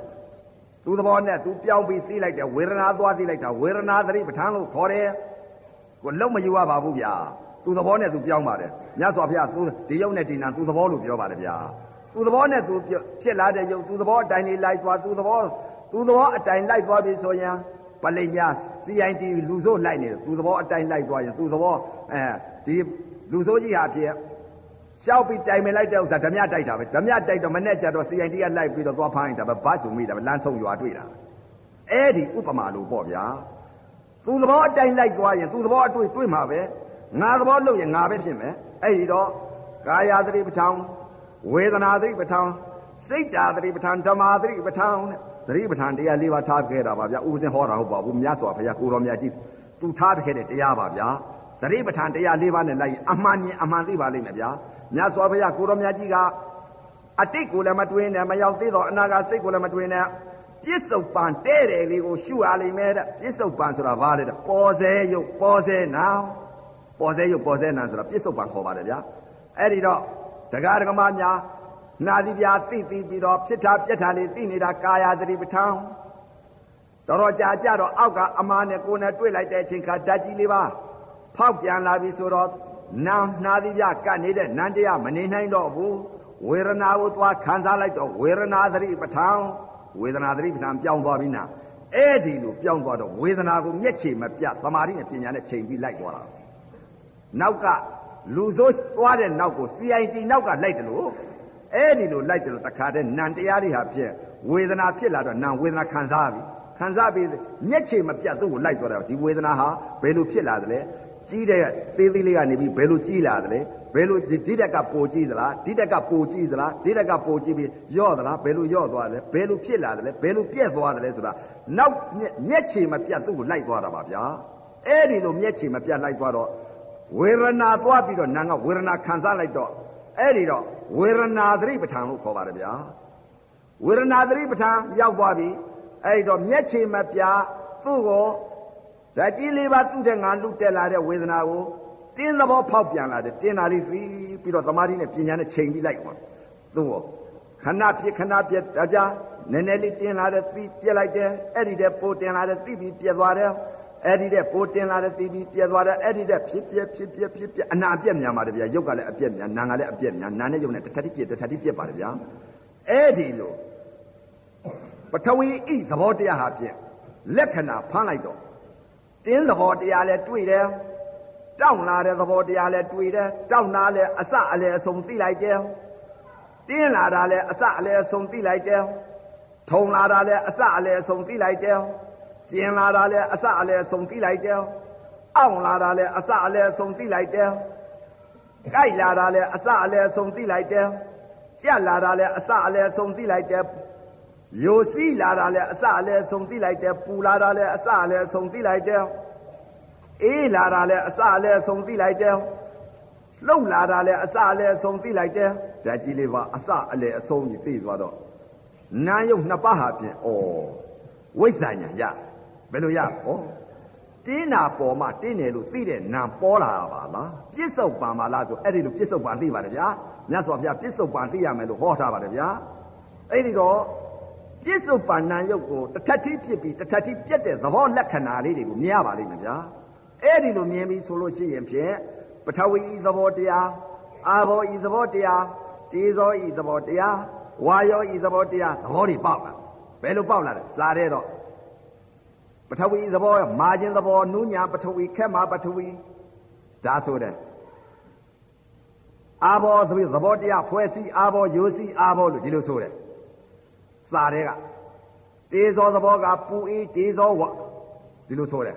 သူသဘောနဲ့သူပြောင်းပြီးသိလိုက်တယ်ဝေဒနာသွားသိလိုက်တာဝေဒနာသတိပဋ္ဌာန်လို့ခေါ်တယ်ကိုလုံးမယူရပါဘူးဗျာသူသဘောနဲ့သူပြောင်းပါတယ်မြတ်စွာဘုရားသူဒီယုံနဲ့ဒီနာသူသဘောလို့ပြောပါတယ်ဗျာသူသဘောနဲ့သူဖြစ်လာတဲ့ယုံသူသဘောအတိုင်းလေးလိုက်သွားသူသဘောသူသဘောအတိုင်းလိုက်သွားပြီဆိုရင်ပလိမြ CIT လူဆိုးလိုက်နေတယ်သူသဘောအတိုင်းလိုက်သွားရင်သူသဘောအဲဒီလူဆိုးကြီးဟာဖြစ် ရှောက်ပြီးတိုင်မလိုက်တဲ့ဥစ္စာဓမြတိုက်တာပဲဓမြတိုက်တော့မနဲ့ကြတော့ CIT ကလိုက်ပြီးတော့သွားဖိုင်းတာပဲဘတ်ဆိုမိတာပဲလမ်းဆုံးရွာတွေ့တာအဲ့ဒီဥပမာလို့ပေါ့ဗျာသူသဘောအတိုင်းလိုက်သွားရင်သူသဘောအတွေ့တွေ့မှာပဲငါသဘောလုပ်ရင်ငါပဲဖြစ်မယ်အဲ့ဒီတော့ကာယသတိပဋ္ဌာန်ဝေဒနာသတိပဋ္ဌာန်စိတ်ဓာသတိပဋ္ဌာန်ဓမ္မာသတိပဋ္ဌာန်သတိပဋ္ဌာန်တရား၄ပါးထားခဲ့တာပါဗျာဥပဇင်ဟောတာဟုတ်ပါဘူးမြတ်စွာဘုရားကိုတော်မြတ်ကြီးသူထားခဲ့တဲ့တရားပါဗျာသတိပဋ္ဌာန်တရား၄ပါးနဲ့လိုက်ရင်အမှန်မြင်အမှန်သိပါလိမ့်မယ်ဗျာ မြတ်စွာဘုရားကိုတော်မြတ်ကြီးကအတိတ်ကိုလည်းမတွင်နဲ့မရောက်သေးတော့အနာဂတ်စိတ်ကိုလည်းမတွင်နဲ့ပြစ္ဆုတ်ပံတဲ့တယ်လေးကိုရှုရလိမ့်မယ်တဲ့ပြစ္ဆုတ်ပံဆိုတာဘာလဲတဲ့ပေါ်စေရုပ်ပေါ်စေနာပေါ်စေရုပ်ပေါ်စေနာဆိုတာပြစ္ဆုတ်ပံခေါ်ပါတယ်ဗျာအဲ့ဒီတော့တရားဓမ္မများနာသီပြာသိသိပြီးတော့ဖြစ်တာပြက်တာလေးသိနေတာကာယသတိပဋ္ဌာန်တော်တော်ကြာကြတော့အောက်ကအမားနဲ့ကိုယ်နဲ့တွေ့လိုက်တဲ့အချိန်ခါဓာတ်ကြီးလေးပါဖောက်ပြန်လာပြီဆိုတော့ နာနှာသီးပြကတ်နေတဲ့နန္တရားမနေနိုင်တော့ဘူးဝေဒနာကိုသွားခံစားလိုက်တော့ဝေဒနာသတိပဋ္ဌာန်ဝေဒနာသတိပဋ္ဌာန်ပြောင်းသွားပြီနာအဲ့ဒီလိုပြောင်းသွားတော့ဝေဒနာကိုမျက်ခြေမပြသမာဓိနဲ့ပညာနဲ့ချိန်ပြီးလိုက်သွားတာနောက်ကလူဆိုးသွားတဲ့နောက်ကို CIT နောက်ကလိုက်တယ်လို့အဲ့ဒီလိုလိုက်တယ်လို့တခါတည်းနံတရားတွေဟာဖြစ်ဝေဒနာဖြစ်လာတော့နံဝေဒနာခံစားပြီခံစားပြီးမျက်ခြေမပြတ်သူ့ကိုလိုက်သွားတယ်ဒီဝေဒနာဟာဘယ်လိုဖြစ်လာသလဲ ကြီးတဲ့သေးသေးလေးကနေပြီးဘယ်လိုကြီးလာသလဲဘယ်လိုဒီတက်ကပိုကြီးသလားဒီတက်ကပိုကြီးသလားဒီတက်ကပိုကြီးပြီးယော့သလားဘယ်လိုယော့သွားလဲဘယ်လိုဖြစ်လာသလဲဘယ်လိုပြက်သွားသလဲဆိုတာနောက်မျက်ခြေမပြတ်သူ့ကိုလိုက်သွားတာပါဗျာအဲ့ဒီလိုမျက်ခြေမပြတ်လိုက်သွားတော့ဝေဒနာသွားပြီးတော့နာကဝေဒနာခံစားလိုက်တော့အဲ့ဒီတော့ဝေဒနာသတိပဋ္ဌာန်လို့ခေါ်ပါတယ်ဗျာဝေဒနာသတိပဋ္ဌာန်ရောက်သွားပြီအဲ့ဒီတော့မျက်ခြေမပြတ်သူ့ကို ဓာကြီးလေးပါသူ့တဲ့ငါလူတက်လာတဲ့ဝေဒနာကိုတင်းသဘောဖောက်ပြန်လာတယ်တင်းတာလေးပြီးပြီးတော့သမာဓိနဲ့ပညာနဲ့ချိန်ပြီးလိုက်သွားသူ့ကိုခဏပြခဏပြဒါကြနည်းနည်းလေးတင်းလာတဲ့ပြီးပြက်လိုက်တယ်အဲ့ဒီတဲ့ပိုတင်လာတဲ့ပြီးပြီးပြက်သွားတယ်အဲ့ဒီတဲ့ပိုတင်လာတဲ့ပြီးပြီးပြက်သွားတယ်အဲ့ဒီတဲ့ဖြစ်ပြက်ဖြစ်ပြက်ဖြစ်ပြက်အနာအပြက်များပါတယ်ဗျာရုပ်ကလည်းအပြက်များနာကလည်းအပြက်များနာနဲ့ရုပ်နဲ့တထတိပြက်တထတိပြက်ပါတယ်ဗျာအဲ့ဒီလိုပထဝီဤသဘောတရားဟာဖြင့်လက္ခဏာဖမ်းလိုက်တော့ တင်းသဘောတရားလဲတွေ့တယ်တောင်းလာတဲ့သဘောတရားလဲတွေ့တယ်တောင်းတာလဲအစအလဲအဆုံးသိလိုက်တယ်တင်းလာတာလဲအစအလဲအဆုံးသိလိုက်တယ်ထုံလာတာလဲအစအလဲအဆုံးသိလိုက်တယ်ကျင်လာတာလဲအစအလဲအဆုံးသိလိုက်တယ်အောင့်လာတာလဲအစအလဲအဆုံးသိလိုက်တယ်ကြိုက်လာတာလဲအစအလဲအဆုံးသိလိုက်တယ်ကြက်လာတာလဲအစအလဲအဆုံးသိလိုက်တယ် ယိုစီးလာတာလဲအစအလဲအဆုံးသိလိုက်တယ်ပူလာတာလဲအစအလဲအဆုံးသိလိုက်တယ်အေးလာတာလဲအစအလဲအဆုံးသိလိုက်တယ်လှုပ်လာတာလဲအစအလဲအဆုံးသိလိုက်တယ်ဓာတ်ကြီးလေးပါအစအလဲအဆုံးကြီးသိသွားတော့နာယုတ်နှစ်ပါးဟာဖြင့်ဩဝိဇ္ဇာညာရဘယ်လိုရဩတင်းနာပေါ်မှာတင်းတယ်လို့သိတဲ့နာပေါ်လာပါလားပြစ္ဆုတ်ပံပါလားဆိုအဲ့ဒီလိုပြစ္ဆုတ်ပံသိပါတယ်ဗျာမြတ်စွာဘုရားပြစ္ဆုတ်ပံသိရမယ်လို့ဟောထားပါတယ်ဗျာအဲ့ဒီတော့ ပြစ္ဆုတ်ပံနာယုတ်ကိုတစ်ထပ်ထိဖြစ်ပြီးတစ်ထပ်ထိပြက်တဲ့သဘောလက္ခဏာလေးတွေကိုမြင်ရပါလိမ့်မယ်ဗျာအဲ့ဒီလိုမြင်ပြီးဆိုလို့ရှိရင်ဖြင့်ပထဝီဤသဘောတရားအာဘောဤသဘောတရားတေဇောဤသဘောတရားဝါယောဤသဘောတရားသဘောတွေပေါက်လာဘယ်လိုပေါက်လာလဲစားတဲ့တော့ပထဝီသဘောမာခြင်းသဘောနုညာပထဝီခက်မှာပထဝီဒါဆိုတဲ့အာဘောသဘောတရားဖွဲ့စည်းအာဘောယိုစီအာဘောလို့ဒီလိုဆိုတယ် စာတဲ့ကတေဇောသဘောကပူအေးတေဇောဝဒီလိုဆိုတယ်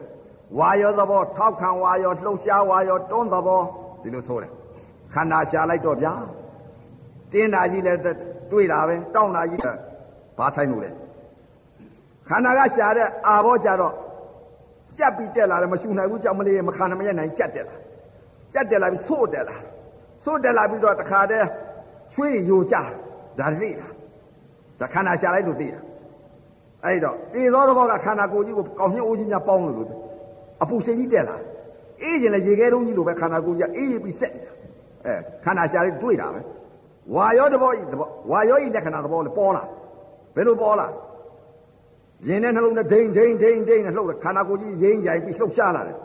ဝါယောသဘောထောက်ခံဝါယောလှုပ်ရှားဝါယောတွန်းသဘောဒီလိုဆိုတယ်ခန္ဓာရှာလိုက်တော့ဗျာတင်းတာကြီးလည်းတွေ့တာပဲတောင်းတာကြီးဘာဆိုင်လို့လဲခန္ဓာကရှာတဲ့အာဘောကြတော့ကြက်ပြီးတက်လာတယ်မရှူနိုင်ဘူးကြောက်မလေးမခံမရနိုင်ကြက်တက်လာကြက်တက်လာပြီးဆို့တက်လာဆို့တက်လာပြီးတော့တခါတည်းချွေးယိုကြဒါသိလား ဒါခန္ဓာရှာလိုက်လို့သိတာအဲ့တော့တေသောသဘောကခန္ဓာကိုယ်ကြီးကိုကောင်းမြတ်အိုးကြီးများပေါင်းလို့လို့အပူစိတ်ကြီးတက်လာအေးရင်လည်းရေခဲတုံးကြီးလိုပဲခန္ဓာကိုယ်ကြီးအေးပြီးဆက်နေတာအဲခန္ဓာရှာလိုက်တွေ့တာပဲဝါယောသဘောဤသဘောဝါယောဤလက္ခဏာသဘောလည်းပေါ်လာဘယ်လိုပေါ်လာရင်နဲ့နှလုံးနဲ့ဒိန်ဒိန်ဒိန်ဒိန်နဲ့လှုပ်တယ်ခန္ဓာကိုယ်ကြီးရင်းရိုင်ပြီးလှုပ်ရှားလာတယ်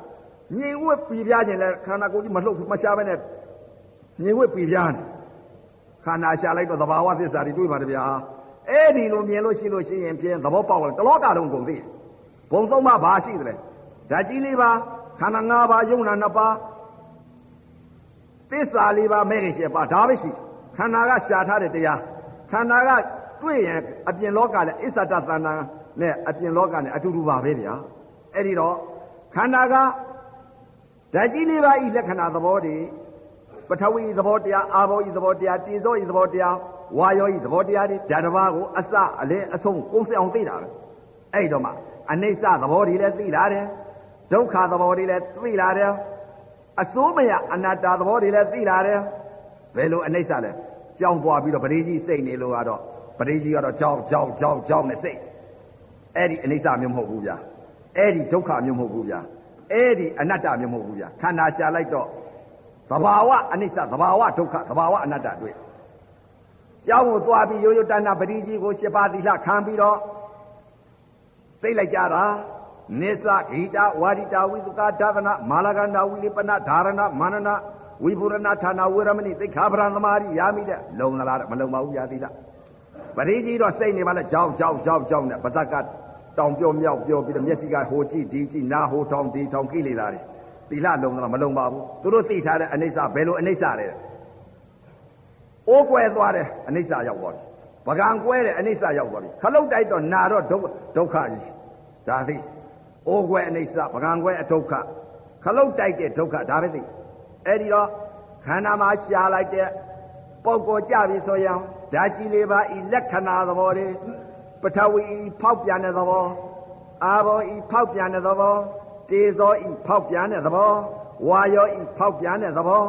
ညင်ဝက်ပြပြခြင်းလဲခန္ဓာကိုယ်ကြီးမလှုပ်မရှားဘဲနဲ့ညင်ဝက်ပြပြနေခန္ဓာရှားလိုက်တော့သဘာဝသစ္စာတွေတွေ့ပါတယ်ဗျာ အဲ့ဒီလိုမြင်လို့ရှိလို့ရှိရင်ဖြင့်သဘောပေါက်တယ်တလောကလုံးကုန်သိဘုံသုံးပါးဘာရှိတယ်လဲဓာတ်ကြီးလေးပါခန္ဓာ၅ပါးယုံနာနှစ်ပါးသစ္စာလေးပါမဲ့ခင်ရှင်းပါဒါပဲရှိခန္ဓာကရှားထားတဲ့တရားခန္ဓာကတွေ့ရင်အပြင်လောကလည်းအစ္ဆတသဏ္ဍာန်နဲ့အပြင်လောကနဲ့အတူတူပါပဲဗျာအဲ့ဒီတော့ခန္ဓာကဓာတ်ကြီးလေးပါဤလက္ခဏာသဘောတွေပထဝီသဘောတရားအာဘောဤသဘောတရားတေဇောဤသဘောတရား ဝါယောဤသဘောတရားတွေဓာတ်တစ်ပါးကိုအစအလင်းအဆုံးကိုယ်စအောင်သိတာပဲအဲ့တော့မှအနိစ္စသဘောတွေလည်းသိလာတယ်ဒုက္ခသဘောတွေလည်းသိလာတယ်အစိုးမရအနတ္တသဘောတွေလည်းသိလာတယ်ဘယ်လိုအနိစ္စလဲကြောင်းသွားပြီးတော့ပရိကြီးစိတ်နေလို့ကတော့ပရိကြီးကတော့ကြောင်းကြောင်းကြောင်းကြောင်းနဲ့စိတ်အဲ့ဒီအနိစ္စမျိုးမဟုတ်ဘူးဗျာအဲ့ဒီဒုက္ခမျိုးမဟုတ်ဘူးဗျာအဲ့ဒီအနတ္တမျိုးမဟုတ်ဘူးဗျာခန္ဓာရှာလိုက်တော့သဘာဝအနိစ္စသဘာဝဒုက္ခသဘာဝအနတ္တတွေ့ ကျောင်းကိုသွားပြီးရိုးရိုးတဏ္ဍပရိကြီးကိုရှစ်ပါးသီလခံပြီးတော့သိလိုက်ကြတာနိစ္စဂိတဝါရိတဝိသုကာဒါဗနာမာလကန္တာဝိလိပနဓာရဏမာနနာဝိပုရဏဌာနဝေရမဏိသိခာပရံသမာရိယာမိတဲ့လုံလာလားမလုံပါဘူးယာသီလပရိကြီးတော့စိတ်နေပါလဲကြောက်ကြောက်ကြောက်ကြောက်နဲ့ပါဇက်ကတောင်ပြောမြောက်ပြောပြီးတော့မျက်စိကဟိုကြည့်ဒီကြည့်နားဟိုထောင်ဒီထောင်ကိလေသာတွေသီလလုံလားမလုံပါဘူးသူတို့သိထားတဲ့အနိစ္စဘယ်လိုအနိစ္စလဲ အိုးကွဲသွားတယ်အနိစ္စရောက်သွားပြီပကံကွဲတယ်အနိစ္စရောက်သွားပြီခလုတ်တိုက်တော့နာတော့ဒုက္ခဒုက္ခကြီးဒါသိအိုးကွဲအနိစ္စပကံကွဲအဒုက္ခခလုတ်တိုက်တဲ့ဒုက္ခဒါပဲသိအဲ့ဒီတော့ခန္ဓာမှာရှားလိုက်တဲ့ပုံကိုကြပြီဆိုရင်ဓာကြီးလေးပါဤလက္ခဏာသဘောတွေပထဝီဤဖောက်ပြန်တဲ့သဘောအာဘောဤဖောက်ပြန်တဲ့သဘောတေဇောဤဖောက်ပြန်တဲ့သဘောဝါယောဤဖောက်ပြန်တဲ့သဘော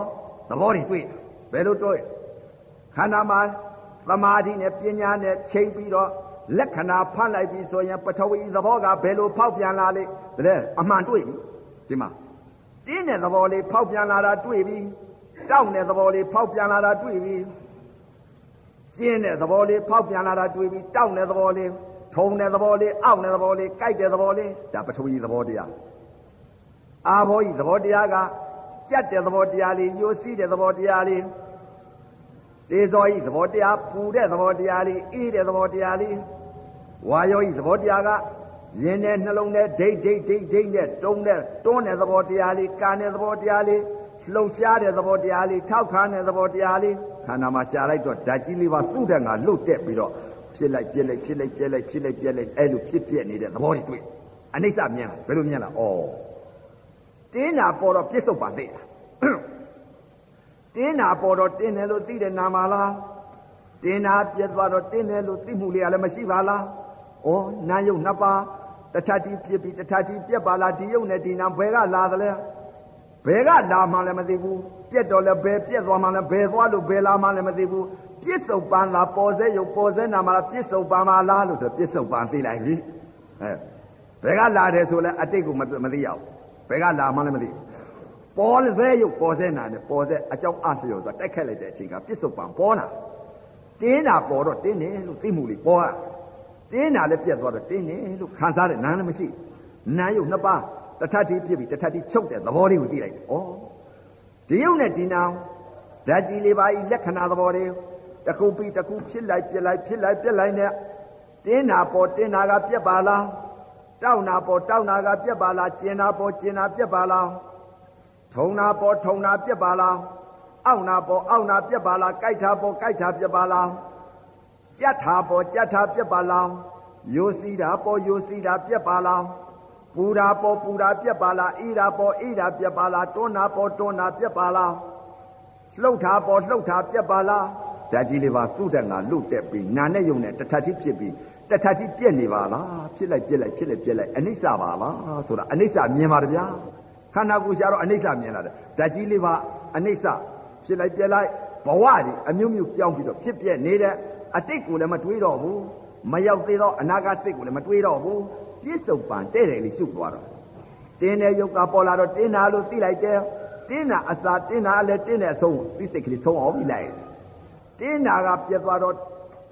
သဘောတွေတွေ့ဘယ်လိုတွေ့ ခန္ဓာမှာသမာဓိနဲ့ပညာနဲ့ချိန်ပြီးတော့လက္ခဏာဖတ်လိုက်ပြီဆိုရင်ပထဝီသဘောကဘယ်လိုဖောက်ပြန်လာလိမ့်တဲ့အမှန်တွေ့ပြီဒီမှာတင်းတဲ့သဘောလေးဖောက်ပြန်လာတာတွေ့ပြီတောက်တဲ့သဘောလေးဖောက်ပြန်လာတာတွေ့ပြီကျင်းတဲ့သဘောလေးဖောက်ပြန်လာတာတွေ့ပြီတောက်တဲ့သဘောလေးထုံတဲ့သဘောလေးအောက်တဲ့သဘောလေးကြိုက်တဲ့သဘောလေးဒါပထဝီသဘောတရားအာဘောဤသဘောတရားကကြက်တဲ့သဘောတရားလေးယိုစီးတဲ့သဘောတရားလေး တေဇောဤသဘောတရားပူတဲ့သဘောတရားလေးအေးတဲ့သဘောတရားလေးဝါယောဤသဘောတရားကရင်နဲ့နှလုံးနဲ့ဒိတ်ဒိတ်ဒိတ်ဒိတ်နဲ့တုံးတဲ့တွန်းတဲ့သဘောတရားလေးကာတဲ့သဘောတရားလေးလှုပ်ရှားတဲ့သဘောတရားလေးထောက်ခါတဲ့သဘောတရားလေးခန္ဓာမှာရှားလိုက်တော့ဓာတ်ကြီးလေးပါသူ့တဲ့ငါလွတ်တက်ပြီးတော့ဖြစ်လိုက်ပြက်လိုက်ဖြစ်လိုက်ပြက်လိုက်ဖြစ်လိုက်ပြက်လိုက်အဲ့လိုဖြစ်ပြက်နေတဲ့သဘောတွေတွေ့အနိစ္စမြင်လားဘယ်လိုမြင်လားဩတင်းတာပေါ်တော့ပြစ္ဆုတ်ပါသိလား တင်းတာပေါ်တော့တင်းတယ်လို့သိတဲ့နာမလားတင်းတာပြက်သွားတော့တင်းတယ်လို့သိမှုလေးကလည်းမရှိပါလားဩနာယုတ်နှစ်ပါးတထတိဖြစ်ပြီးတထတိပြက်ပါလားဒီယုတ်နဲ့ဒီနာဘယ်ကလာသလဲဘယ်ကလာမှလည်းမသိဘူးပြက်တော့လည်းဘယ်ပြက်သွားမှလည်းဘယ်သွားလို့ဘယ်လာမှလည်းမသိဘူးပြစ္ဆုတ်ပန်လားပေါ်စေယုတ်ပေါ်စေနာမလားပြစ္ဆုတ်ပန်ပါလားလို့ဆိုပြစ္ဆုတ်ပန်သိလိုက်ပြီအဲဘယ်ကလာတယ်ဆိုလဲအတိတ်ကိုမသိရဘူးဘယ်ကလာမှလည်းမသိဘူး ပေါ်စေယုတ်ပေါ်စေနာနဲ့ပေါ်စေအကြောင်းအလျော်ဆိုတိုက်ခက်လိုက်တဲ့အချိန်ကပြစ္ဆုတ်ပန်ပေါ်လာတင်းတာပေါ်တော့တင်းတယ်လို့သိမှုလေးပေါ်ရတင်းတာလည်းပြက်သွားတော့တင်းတယ်လို့ခံစားတဲ့နားလည်းမရှိနာယုတ်နှစ်ပါးတထတိပြစ်ပြီးတထတိချုပ်တဲ့သဘောလေးကိုသိလိုက်ဩဒီယုတ်နဲ့ဒီနာဓာတ်ကြီးလေးပါဤလက္ခဏာသဘောတွေတခုပြီးတခုဖြစ်လိုက်ပြက်လိုက်ဖြစ်လိုက်ပြက်လိုက်နဲ့တင်းနာပေါ်တင်းနာကပြက်ပါလားတောက်နာပေါ်တောက်နာကပြက်ပါလားကျင်နာပေါ်ကျင်နာပြက်ပါလား ထုံနာပေါ်ထုံနာပြက်ပါလားအောက်နာပေါ်အောက်နာပြက်ပါလားကြိုက်တာပေါ်ကြိုက်တာပြက်ပါလားကြက်တာပေါ်ကြက်တာပြက်ပါလားယိုစီတာပေါ်ယိုစီတာပြက်ပါလားပူတာပေါ်ပူတာပြက်ပါလားအေးတာပေါ်အေးတာပြက်ပါလားတွန်းတာပေါ်တွန်းတာပြက်ပါလားလှုပ်တာပေါ်လှုပ်တာပြက်ပါလားဓာတ်ကြီးလေးပါသူ့တက်ငါလွတ်တက်ပြီးနာနဲ့ယုံနဲ့တထတိဖြစ်ပြီးတထတိပြက်နေပါလားဖြစ်လိုက်ပြက်လိုက်ဖြစ်လိုက်ပြက်လိုက်အနိစ္စပါလားဆိုတာအနိစ္စမြင်ပါတဗျာ ခန္ဓာကိုယ်ရှာတော့အနိစ္စမြင်လာတယ်ဓာတ်ကြီးလေးပါအနိစ္စဖြစ်လိုက်ပြက်လိုက်ဘဝကြီးအမျိုးမျိုးပြောင်းပြီးတော့ဖြစ်ပြက်နေတဲ့အတိတ်ကိုလည်းမတွေးတော့ဘူးမရောက်သေးတော့အနာဂတ်စိတ်ကိုလည်းမတွေးတော့ဘူးပြစ္ဆုတ်ပံတဲ့တယ်လေးရှုပ်သွားတော့တင်းတဲ့ယုတ်ကပေါ်လာတော့တင်းတာလို့သိလိုက်တယ်တင်းတာအစာတင်းတာလည်းတင်းတဲ့အဆုံးသိစိတ်ကလေးဆုံးအောင်ပြီးလိုက်တင်းတာကပြက်သွားတော့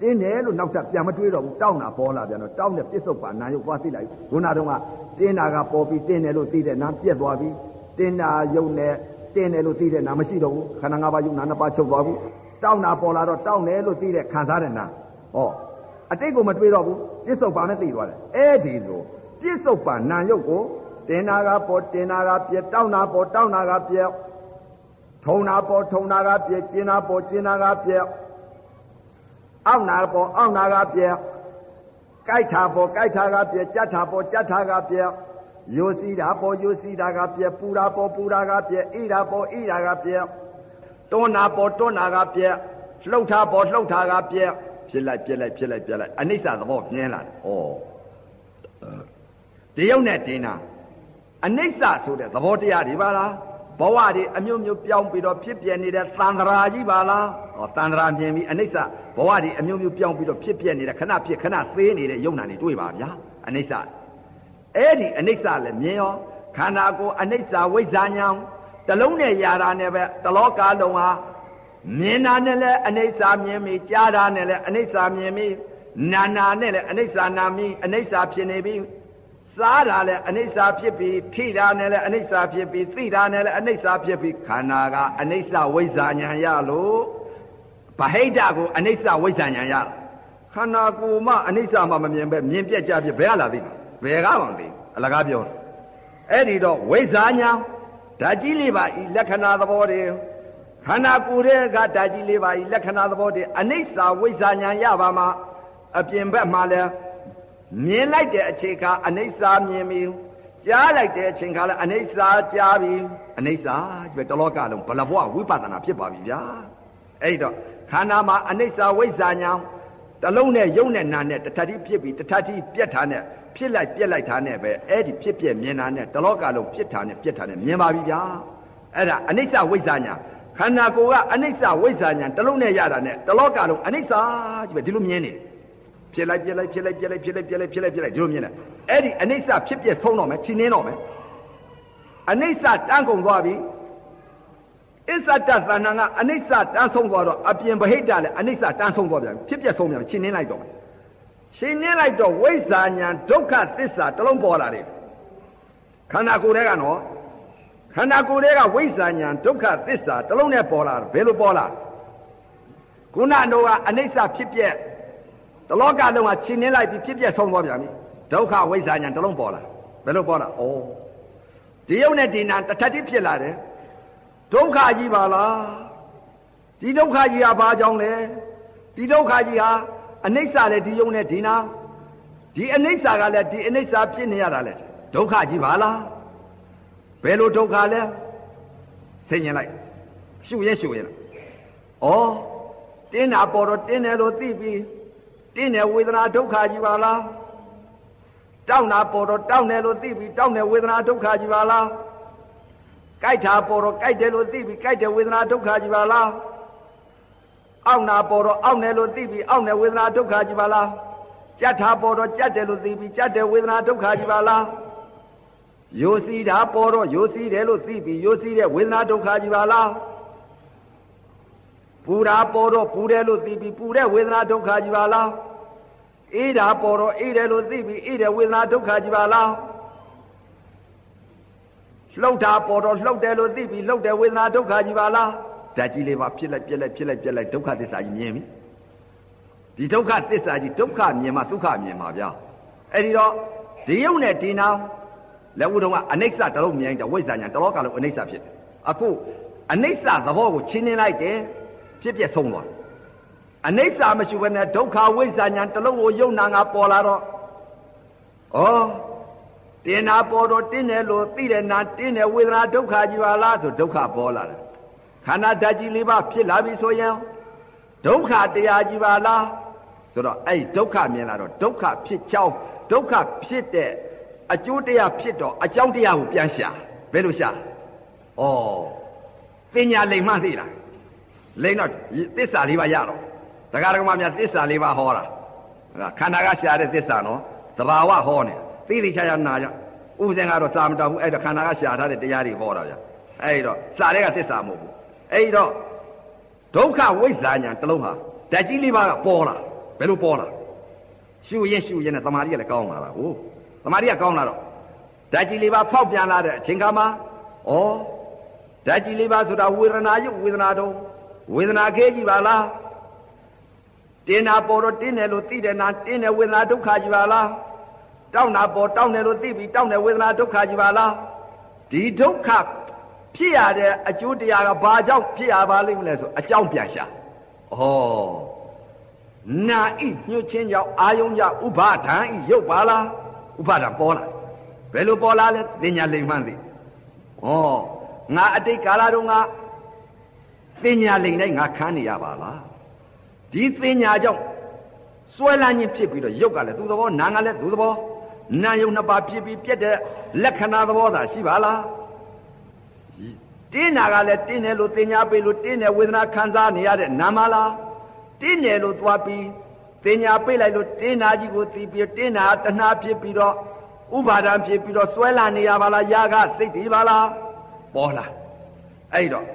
တင်းတယ်လို့နောက်ထပ်ပြန်မတွေးတော့ဘူးတောင်းတာပေါ်လာပြန်တော့တောင်းတဲ့ပြစ္ဆုတ်ပံနာယုတ်သွားသိလိုက်ခုနတုန်းကတ င်းတာကပေါ်ပြီးတင်းတယ်လို့သိတဲ့နာပြက်သွားပြီတင်းတာယုတ်နဲ့တင်းတယ်လို့သိတဲ့နာမရှိတော့ဘူးခန္ဓာ၅ပါးယုတ်နာနှစ်ပါးချုပ်သွားဘူးတောင်းတာပေါ်လာတော့တောင်းတယ်လို့သိတဲ့ခံစားတဲ့နာဟောအတိတ်ကိုမတွေးတော့ဘူးပြစ္ဆုတ်ပံနဲ့သိသွားတယ်အဲ့ဒီလိုပြစ္ဆုတ်ပံနာယုတ်ကိုတင်နာကပေါ်တင်နာကပြက်တောင်းနာပေါ်တောင်းနာကပြက်ထုံနာပေါ်ထုံနာကပြက်ကျင်နာပေါ်ကျင်နာကပြက်အောက်နာပေါ်အောက်နာကပြက် ကြိုက်တာပေါ်ကြိုက်တာကပြက်ကြက်တာပေါ်ကြက်တာကပြက်ယိုစီတာပေါ်ယိုစီတာကပြက်ပူတာပေါ်ပူတာကပြက်အိတာပေါ်အိတာကပြက်တွန်းနာပေါ်တွန်းနာကပြက်လှုပ်တာပေါ်လှုပ်တာကပြက်ဖြစ်လိုက်ပြက်လိုက်ဖြစ်လိုက်ပြက်လိုက်အနိစ္စသဘောမြင်လာတယ်ဩဒီရုပ်နဲ့တင်းတာအနိစ္စဆိုတဲ့သဘောတရားဒီပါလားဘဝတွေအမျိုးမျိုးပြောင်းပြီးတော့ဖြစ်ပြနေတဲ့သံဃာကြီးပါလား ဟောသံဃာမြင်ပြီးအနိစ္စဘဝတွေအမျိုးမျိုးပြောင်းပြီးတော့ဖြစ်ပြနေတဲ့ခဏဖြစ်ခဏသေးနေတဲ့ယုံနာတွေတွေ့ပါဗျာအနိစ္စအဲ့ဒီအနိစ္စလည်းမြင်ရောခန္ဓာကိုယ်အနိစ္စဝိဇ္ဇာညာတလုံးနဲ့ຢာတာနဲ့ပဲတလောကလုံးဟာမြင်တာနဲ့လည်းအနိစ္စမြင်ပြီကြားတာနဲ့လည်းအနိစ္စမြင်ပြီနာနာနဲ့လည်းအနိစ္စနာမိအနိစ္စဖြစ်နေပြီစားတာလည်းအနိစ္စဖြစ်ပြီးထိတာနဲ့လည်းအနိစ္စဖြစ်ပြီးသိတာနဲ့လည်းအနိစ္စဖြစ်ပြီးခန္ဓာကအနိစ္စဝိဇ္ဇာဉာဏ်ရလို့ ဗဟိတကိုအနိစ္စဝိဇ္ဇာဉာဏ်ရခန္ဓာကိုယ်မှအနိစ္စမှမမြင်ပဲမြင်ပြက်ကြပြဘယ်ကလာသိဘယ်ကမှမသိအလကားပြောအဲ့ဒီတော့ဝိဇ္ဇာဉာဏ်ဓာတ်ကြီးလေးပါဤလက္ခဏာသဘောတွေခန္ဓာကိုယ်ရဲ့ကဓာတ်ကြီးလေးပါဤလက္ခဏာသဘောတွေအနိစ္စဝိဇ္ဇာဉာဏ်ရပါမှာအပြင်ဘက်မှာလည်းမြင်လိုက်တဲ့အချိန်ကအနိစ္စမြင်ပြီကြားလိုက်တဲ့အချိန်ကလည်းအနိစ္စကြားပြီအနိစ္စပဲတလောကလုံးဘလဘဝဝိပဿနာဖြစ်ပါပြီဗျာ အဲ့တော့ခန္ဓာမှာအနိစ္စဝိဇ္ဇာညာတလုံးနဲ့ယုံနဲ့နာနဲ့တထတိဖြစ်ပြီးတထတိပြက်တာနဲ့ဖြစ်လိုက်ပြက်လိုက်တာနဲ့ပဲအဲ့ဒီဖြစ်ပြက်မြင်တာနဲ့တလောကလုံးဖြစ်တာနဲ့ပြက်တာနဲ့မြင်ပါပြီဗျာအဲ့ဒါအနိစ္စဝိဇ္ဇာညာခန္ဓာကိုယ်ကအနိစ္စဝိဇ္ဇာညာတလုံးနဲ့ရတာနဲ့တလောကလုံးအနိစ္စကြီးပဲဒီလိုမြင်နေတယ်ဖြစ်လိုက်ပြက်လိုက်ဖြစ်လိုက်ပြက်လိုက်ဖြစ်လိုက်ပြက်လိုက်ဖြစ်လိုက်ပြက်လိုက်ဒီလိုမြင်တယ်အဲ့ဒီအနိစ္စဖြစ်ပြက်ဆုံးတော့မယ်ချင်းနှင်းတော့မယ်အနိစ္စတန်းကုန်သွားပြီ အစ္ဆတသဏ္ဍာန်ကအနိစ္စတန်းဆုံးသွားတော့အပြင်ဗဟိတလည်းအနိစ္စတန်းဆုံးသွားပြန်ဖြစ်ပြက်ဆုံးပြန်ချင်းနှင်းလိုက်တော့မယ်ချင်းနှင်းလိုက်တော့ဝိဇ္ဇာညာဒုက္ခသစ္စာတလုံးပေါ်လာတယ်ခန္ဓာကိုယ်ထဲကနော်ခန္ဓာကိုယ်ထဲကဝိဇ္ဇာညာဒုက္ခသစ္စာတလုံးနဲ့ပေါ်လာဘယ်လိုပေါ်လာခုနတော့ကအနိစ္စဖြစ်ပြက်တလောကလုံးကချင်းနှင်းလိုက်ပြီးဖြစ်ပြက်ဆုံးသွားပြန်ပြီဒုက္ခဝိဇ္ဇာညာတစ်လုံးပေါ်လာဘယ်လိုပေါ်လာဩဒီယုံနဲ့ဒီနာတစ်ထပ်တိဖြစ်လာတယ် ဒုက္ခကြီးပါလားဒီဒုက္ခကြီးဟာဘာကြောင့်လဲဒီဒုက္ခကြီးဟာအနိစ္စလေဒီယုံနဲ့ဒီနာဒီအနိစ္စကလည်းဒီအနိစ္စဖြစ်နေရတာလေဒုက္ခကြီးပါလားဘယ်လိုဒုက္ခလဲသိရင်လိုက်ရှုရဲရှုရဲဩတင်းတာပေါ်တော့တင်းတယ်လို့သိပြီးတင်းတယ်ဝေဒနာဒုက္ခကြီးပါလားတောင်းတာပေါ်တော့တောင်းတယ်လို့သိပြီးတောင်းတယ်ဝေဒနာဒုက္ခကြီးပါလား ကြိုက်တာပေါ်တော့ကြိုက်တယ်လို့သိပြီးကြိုက်တယ်ဝေဒနာဒုက္ခကြီးပါလားအောင့်နာပေါ်တော့အောင့်တယ်လို့သိပြီးအောင့်တယ်ဝေဒနာဒုက္ခကြီးပါလားကြက်တာပေါ်တော့ကြက်တယ်လို့သိပြီးကြက်တယ်ဝေဒနာဒုက္ခကြီးပါလားယိုစီတာပေါ်တော့ယိုစီတယ်လို့သိပြီးယိုစီတဲ့ဝေဒနာဒုက္ခကြီးပါလားပူတာပေါ်တော့ပူတယ်လို့သိပြီးပူတဲ့ဝေဒနာဒုက္ခကြီးပါလားအေးတာပေါ်တော့အေးတယ်လို့သိပြီးအေးတဲ့ဝေဒနာဒုက္ခကြီးပါလား လှုပ်တာပေါ်တော့လှုပ်တယ်လို့သိပြီးလှုပ်တဲ့ဝေဒနာဒုက္ခကြီးပါလားဓာတ်ကြီးလေးပါဖြစ်လိုက်ပြက်လိုက်ဖြစ်လိုက်ပြက်လိုက်ဒုက္ခသစ္စာကြီးမြင်ပြီဒီဒုက္ခသစ္စာကြီးဒုက္ခမြင်မှဒုက္ခမြင်မှာဗျာအဲ့ဒီတော့ဒီယုံနဲ့ဒီနာလက်ဝုံကအနိစ္စတလုံးမြင်တဲ့ဝိဇ္ဇာညာတလောကလုံးအနိစ္စဖြစ်တယ်အခုအနိစ္စသဘောကိုချင်းနေလိုက်တယ်ဖြစ်ပြဆုံးသွားအနိစ္စမရှိဘဲနဲ့ဒုက္ခဝိဇ္ဇာညာတလုံးကိုယုံနာငါပေါ်လာတော့ဩ တင်နာပေါ်တော့တင်းတယ်လို့သိတယ်နာတင်းတယ်ဝေဒနာဒုက္ခကြီးပါလားဆိုဒုက္ခပေါ်လာတယ်ခန္ဓာဓာတ်ကြီးလေးပါဖြစ်လာပြီဆိုရင်ဒုက္ခတရားကြီးပါလားဆိုတော့အဲ့ဒုက္ခမြင်လာတော့ဒုက္ခဖြစ်ချောင်းဒုက္ခဖြစ်တဲ့အကျိုးတရားဖြစ်တော့အကြောင်းတရားကိုပြန်ရှာဘယ်လိုရှာဩပညာလိမ်မှသိလားလိမ်တော့သစ္စာလေးပါရတော့ဒကာဒကမများသစ္စာလေးပါဟောတာခန္ဓာကရှာတဲ့သစ္စာနော်သဘာဝဟောနေ သိသိချာချာနာကြဥပဇင်ကတော့စာမတော်ဘူးအဲ့တော့ခန္ဓာကရှာထားတဲ့တရားတွေဟောတာဗျအဲ့တော့စာတွေကသစ္စာမဟုတ်ဘူးအဲ့တော့ဒုက္ခဝိဇ္ဇာညာတလုံးဟာဓာတ်ကြီးလေးပါးကပေါ်လာဘယ်လိုပေါ်လာရှုရင်ရှုရင်နဲ့တမာရီကလည်းကောင်းလာတာဟုတ်တမာရီကကောင်းလာတော့ဓာတ်ကြီးလေးပါးဖောက်ပြန်လာတဲ့အချိန်ခါမှာဩဓာတ်ကြီးလေးပါးဆိုတာဝေဒနာယုတ်ဝေဒနာတော့ဝေဒနာခဲကြီးပါလားတင်းနာပေါ်တော့တင်းတယ်လို့သိတယ်နာတင်းတယ်ဝေဒနာဒုက္ခကြီးပါလား တောင်းတာပေါ်တောင်းတယ်လို့သိပြီးတောင်းတယ်ဝေဒနာဒုက္ခကြီးပါလားဒီဒုက္ခဖြစ်ရတဲ့အကျိုးတရားကဘာကြောင့်ဖြစ်ရပါလိမ့်မလဲဆိုအကြောင်းပြန်ရှာဩနာဤညှို့ချင်းကြောင့်အာယုံကြောင့်ဥပါဒံဤရုပ်ပါလားဥပါဒံပေါ်လာဘယ်လိုပေါ်လာလဲပညာလိမ့်မှန်းသိဩငါအတိတ်ကာလတုန်းကပညာလိမ့်တိုင်းငါခန်းနေရပါလားဒီပညာကြောင့်စွဲလန်းခြင်းဖြစ်ပြီးတော့ရုပ်ကလည်းသူ့သဘောနာကလည်းသူ့သဘော နာယုံနှစ်ပါးဖြစ်ပြီးပြက်တဲ့လက္ခဏာသဘောသာရှိပါလားတင်းနာကလည်းတင်းတယ်လို့သင်ညာပေးလို့တင်းတယ်ဝေဒနာခံစားနေရတဲ့နာမလားတင်းတယ်လို့သွားပြီးသင်ညာပေးလိုက်လို့တင်းနာကြီးကိုသိပြီးတင်းနာတဏှာဖြစ်ပြီးတော့ဥပါဒံဖြစ်ပြီးတော့စွဲလာနေရပါလားယာကစိတ်ဒီပါလားပေါ်လာအဲ့တော့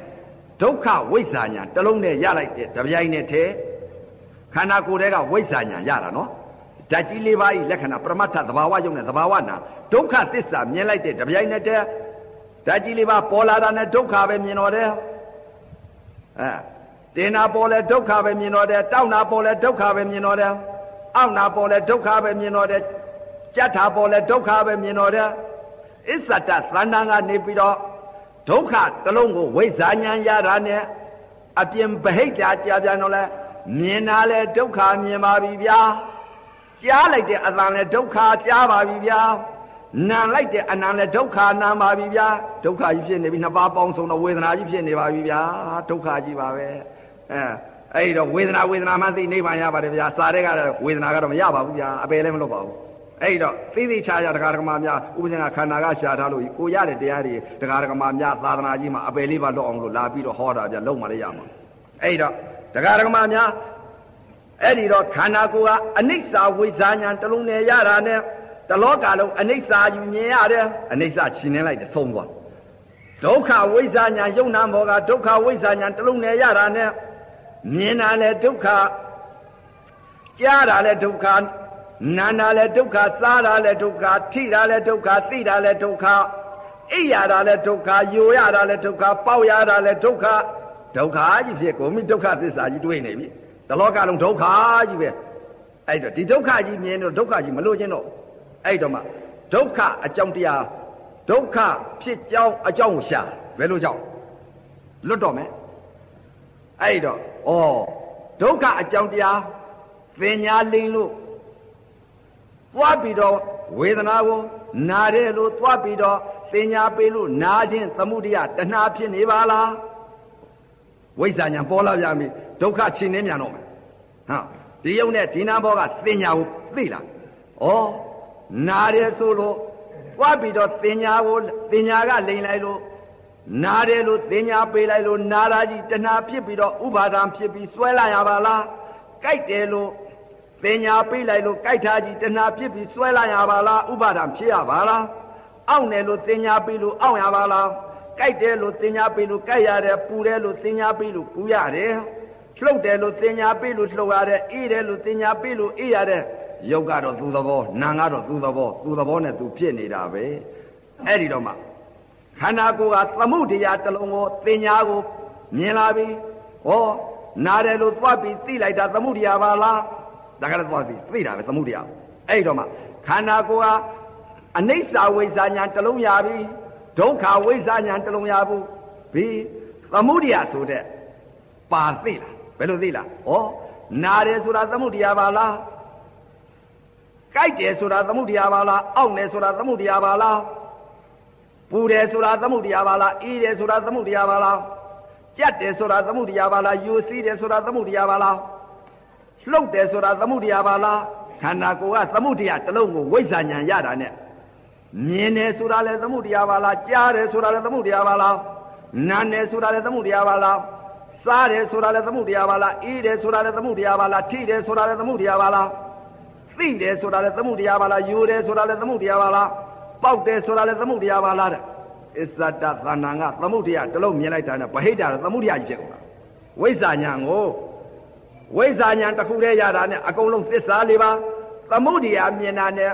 ဒုက္ခဝိဇ္ဇာညာတလုံးနဲ့ရလိုက်တဲ့တပြိုင်နဲ့တည်းခန္ဓာကိုယ်ထဲကဝိဇ္ဇာညာရတာနော် ဓာတ်ကြီးလေးပါးဤလက္ခဏာပရမတ္ထသဘာဝယုံနဲ့သဘာဝနာဒုက္ခသစ္စာမြင်လိုက်တဲ့တပြိုင်နဲ့တည်းဓာတ်ကြီးလေးပါပေါ်လာတာနဲ့ဒုက္ခပဲမြင်တော့တယ်အဲတင်နာပေါ်လဲဒုက္ခပဲမြင်တော့တယ်တောက်နာပေါ်လဲဒုက္ခပဲမြင်တော့တယ်အောက်နာပေါ်လဲဒုက္ခပဲမြင်တော့တယ်ကြက်တာပေါ်လဲဒုက္ခပဲမြင်တော့တယ်အစ္ဆတသန္တန်ကနေပြီးတော့ဒုက္ခတလုံးကိုဝိဇ္ဇာဉာဏ်ရတာနဲ့အပြင်ဗဟိတ်ပြကြာပြန်တော့လဲမြင်တာလဲဒုက္ခမြင်ပါပြီဗျာ ကြားလိုက်တဲ့အတန်လဲဒုက္ခကြားပါပြီဗျာနာလိုက်တဲ့အနံလဲဒုက္ခနာပါပြီဗျာဒုက္ခကြီးဖြစ်နေပြီနှစ်ပါးပေါင်းစုံတော့ဝေဒနာကြီးဖြစ်နေပါပြီဗျာဒုက္ခကြီးပါပဲအဲအဲ့တော့ဝေဒနာဝေဒနာမှသိနိဗ္ဗာန်ရပါတယ်ဗျာစာတဲ့ကတော့ဝေဒနာကတော့မရပါဘူးဗျာအပယ်လည်းမလုပ်ပါဘူးအဲ့တော့သိသိချာချာတရားဓမ္မများဥပဇင်ကခန္ဓာကရှာထားလို့ကိုရတဲ့တရားတွေတရားဓမ္မများသာသနာကြီးမှာအပယ်လေးပါလွတ်အောင်လို့လာပြီးတော့ဟောတာဗျာလုံးမလေးရမှာအဲ့တော့တရားဓမ္မများ အဲ့ဒီတော့ခန္ဓာကိုယ်ကအနိစ္စဝိဇ္ဇာညာတလုံးနဲ့ရတာနဲ့တလောကလုံးအနိစ္စယူမြင်ရတယ်အနိစ္စချီနှင်းလိုက်တယ်ဆုံးသွားဒုက္ခဝိဇ္ဇာညာယုံနာဘောကဒုက္ခဝိဇ္ဇာညာတလုံးနဲ့ရတာနဲ့မြင်တာလည်းဒုက္ခကြားတာလည်းဒုက္ခနာတာလည်းဒုက္ခစားတာလည်းဒုက္ခထိတာလည်းဒုက္ခသိတာလည်းဒုက္ခအိပ်ရတာလည်းဒုက္ခယိုရတာလည်းဒုက္ခပေါက်ရတာလည်းဒုက္ခဒုက္ခကြီးဖြစ်ကုန်ပြီဒုက္ခသစ္စာကြီးတွေ့နေပြီ တလောကလုံးဒုက္ခကြီးပဲအဲ့တော့ဒီဒုက္ခကြီးမြင်တော့ဒုက္ခကြီးမလို့ခြင်းတော့အဲ့တော့မှဒုက္ခအကြောင်းတရားဒုက္ခဖြစ်ကြောင်းအကြောင်းကိုရှာဘယ်လိုကြောင့်လွတ်တော့မယ်အဲ့တော့ဩဒုက္ခအကြောင်းတရားသင်ညာလိန်လို့သွားပြီးတော့ဝေဒနာကိုနာတယ်လို့သွားပြီးတော့သင်ညာပေးလို့နာခြင်းသမှုတရားတဏှာဖြစ်နေပါလားဝိဇ္ဇာညာပေါ်လာပြန်ပြီ ဒုက္ခချင်းနေမြန်တော့မယ်ဟာဒီယုံနဲ့ဒီနာဘောကသင်ညာကိုသိလားဩနာတယ်ဆိုလို့သွားပြီးတော့သင်ညာကိုသင်ညာကလိန်လိုက်လို့နာတယ်လို့သင်ညာပေးလိုက်လို့နာရာကြီးတဏှာဖြစ်ပြီးတော့ဥပါဒံဖြစ်ပြီးစွဲလာရပါလားကြိုက်တယ်လို့သင်ညာပေးလိုက်လို့ကြိုက်ထားကြီးတဏှာဖြစ်ပြီးစွဲလာရပါလားဥပါဒံဖြစ်ရပါလားအောင့်တယ်လို့သင်ညာပေးလို့အောင့်ရပါလားကြိုက်တယ်လို့သင်ညာပေးလို့ကြိုက်ရတယ်ပူတယ်လို့သင်ညာပေးလို့ပူရတယ် လှုပ်တယ်လို့သင်ညာပေးလို့လှုပ်ရတယ်အေးတယ်လို့သင်ညာပေးလို့အေးရတယ်ရုပ်ကတော့သူ့သဘောနာမ်ကတော့သူ့သဘောသူ့သဘောနဲ့သူဖြစ်နေတာပဲအဲ့ဒီတော့မှခန္ဓာကိုယ်ကသမှုတရားတစ်လုံးကိုသင်ညာကိုမြင်လာပြီဟောနားတယ်လို့သွားပြီးသိလိုက်တာသမှုတရားပါလားဒါကလည်းသွားပြီးသိတာပဲသမှုတရားအဲ့တော့မှခန္ဓာကိုယ်ဟာအနိစ္စဝိဇ္ဇာညာတစ်လုံးရပြီဒုက္ခဝိဇ္ဇာညာတစ်လုံးရဘူးဘီသမှုတရားဆိုတဲ့ပါသိလား ဘယ်လိုသိလားဩနာတယ်ဆိုတာသမှုတရားပါလားကြိုက်တယ်ဆိုတာသမှုတရားပါလားအောင့်တယ်ဆိုတာသမှုတရားပါလားပူတယ်ဆိုတာသမှုတရားပါလားအေးတယ်ဆိုတာသမှုတရားပါလားကြက်တယ်ဆိုတာသမှုတရားပါလားယူစီးတယ်ဆိုတာသမှုတရားပါလားလှုပ်တယ်ဆိုတာသမှုတရားပါလားခန္ဓာကိုယ်ကသမှုတရားတစ်လုံးကိုဝိဇ္ဇာဉာဏ်ရတာနဲ့မြင်တယ်ဆိုတာလည်းသမှုတရားပါလားကြားတယ်ဆိုတာလည်းသမှုတရားပါလားနားတယ်ဆိုတာလည်းသမှုတရားပါလား စားတယ်ဆိုတာလည်းသမှုတရားပါလားအေးတယ်ဆိုတာလည်းသမှုတရားပါလားထိတယ်ဆိုတာလည်းသမှုတရားပါလားသိတယ်ဆိုတာလည်းသမှုတရားပါလားယူတယ်ဆိုတာလည်းသမှုတရားပါလားပေါက်တယ်ဆိုတာလည်းသမှုတရားပါလားတဲ့အစ္ဆတသဏ္ဏံကသမှုတရားတလုံးမြင်လိုက်တာနဲ့ဗဟိတတော့သမှုတရားကြီးဖြစ်ကုန်တာဝိဇ္ဇာညာကိုဝိဇ္ဇာညာတစ်ခုတည်းရတာနဲ့အကုန်လုံးသစ္စာလေးပါသမှုတရားမြင်တာနဲ့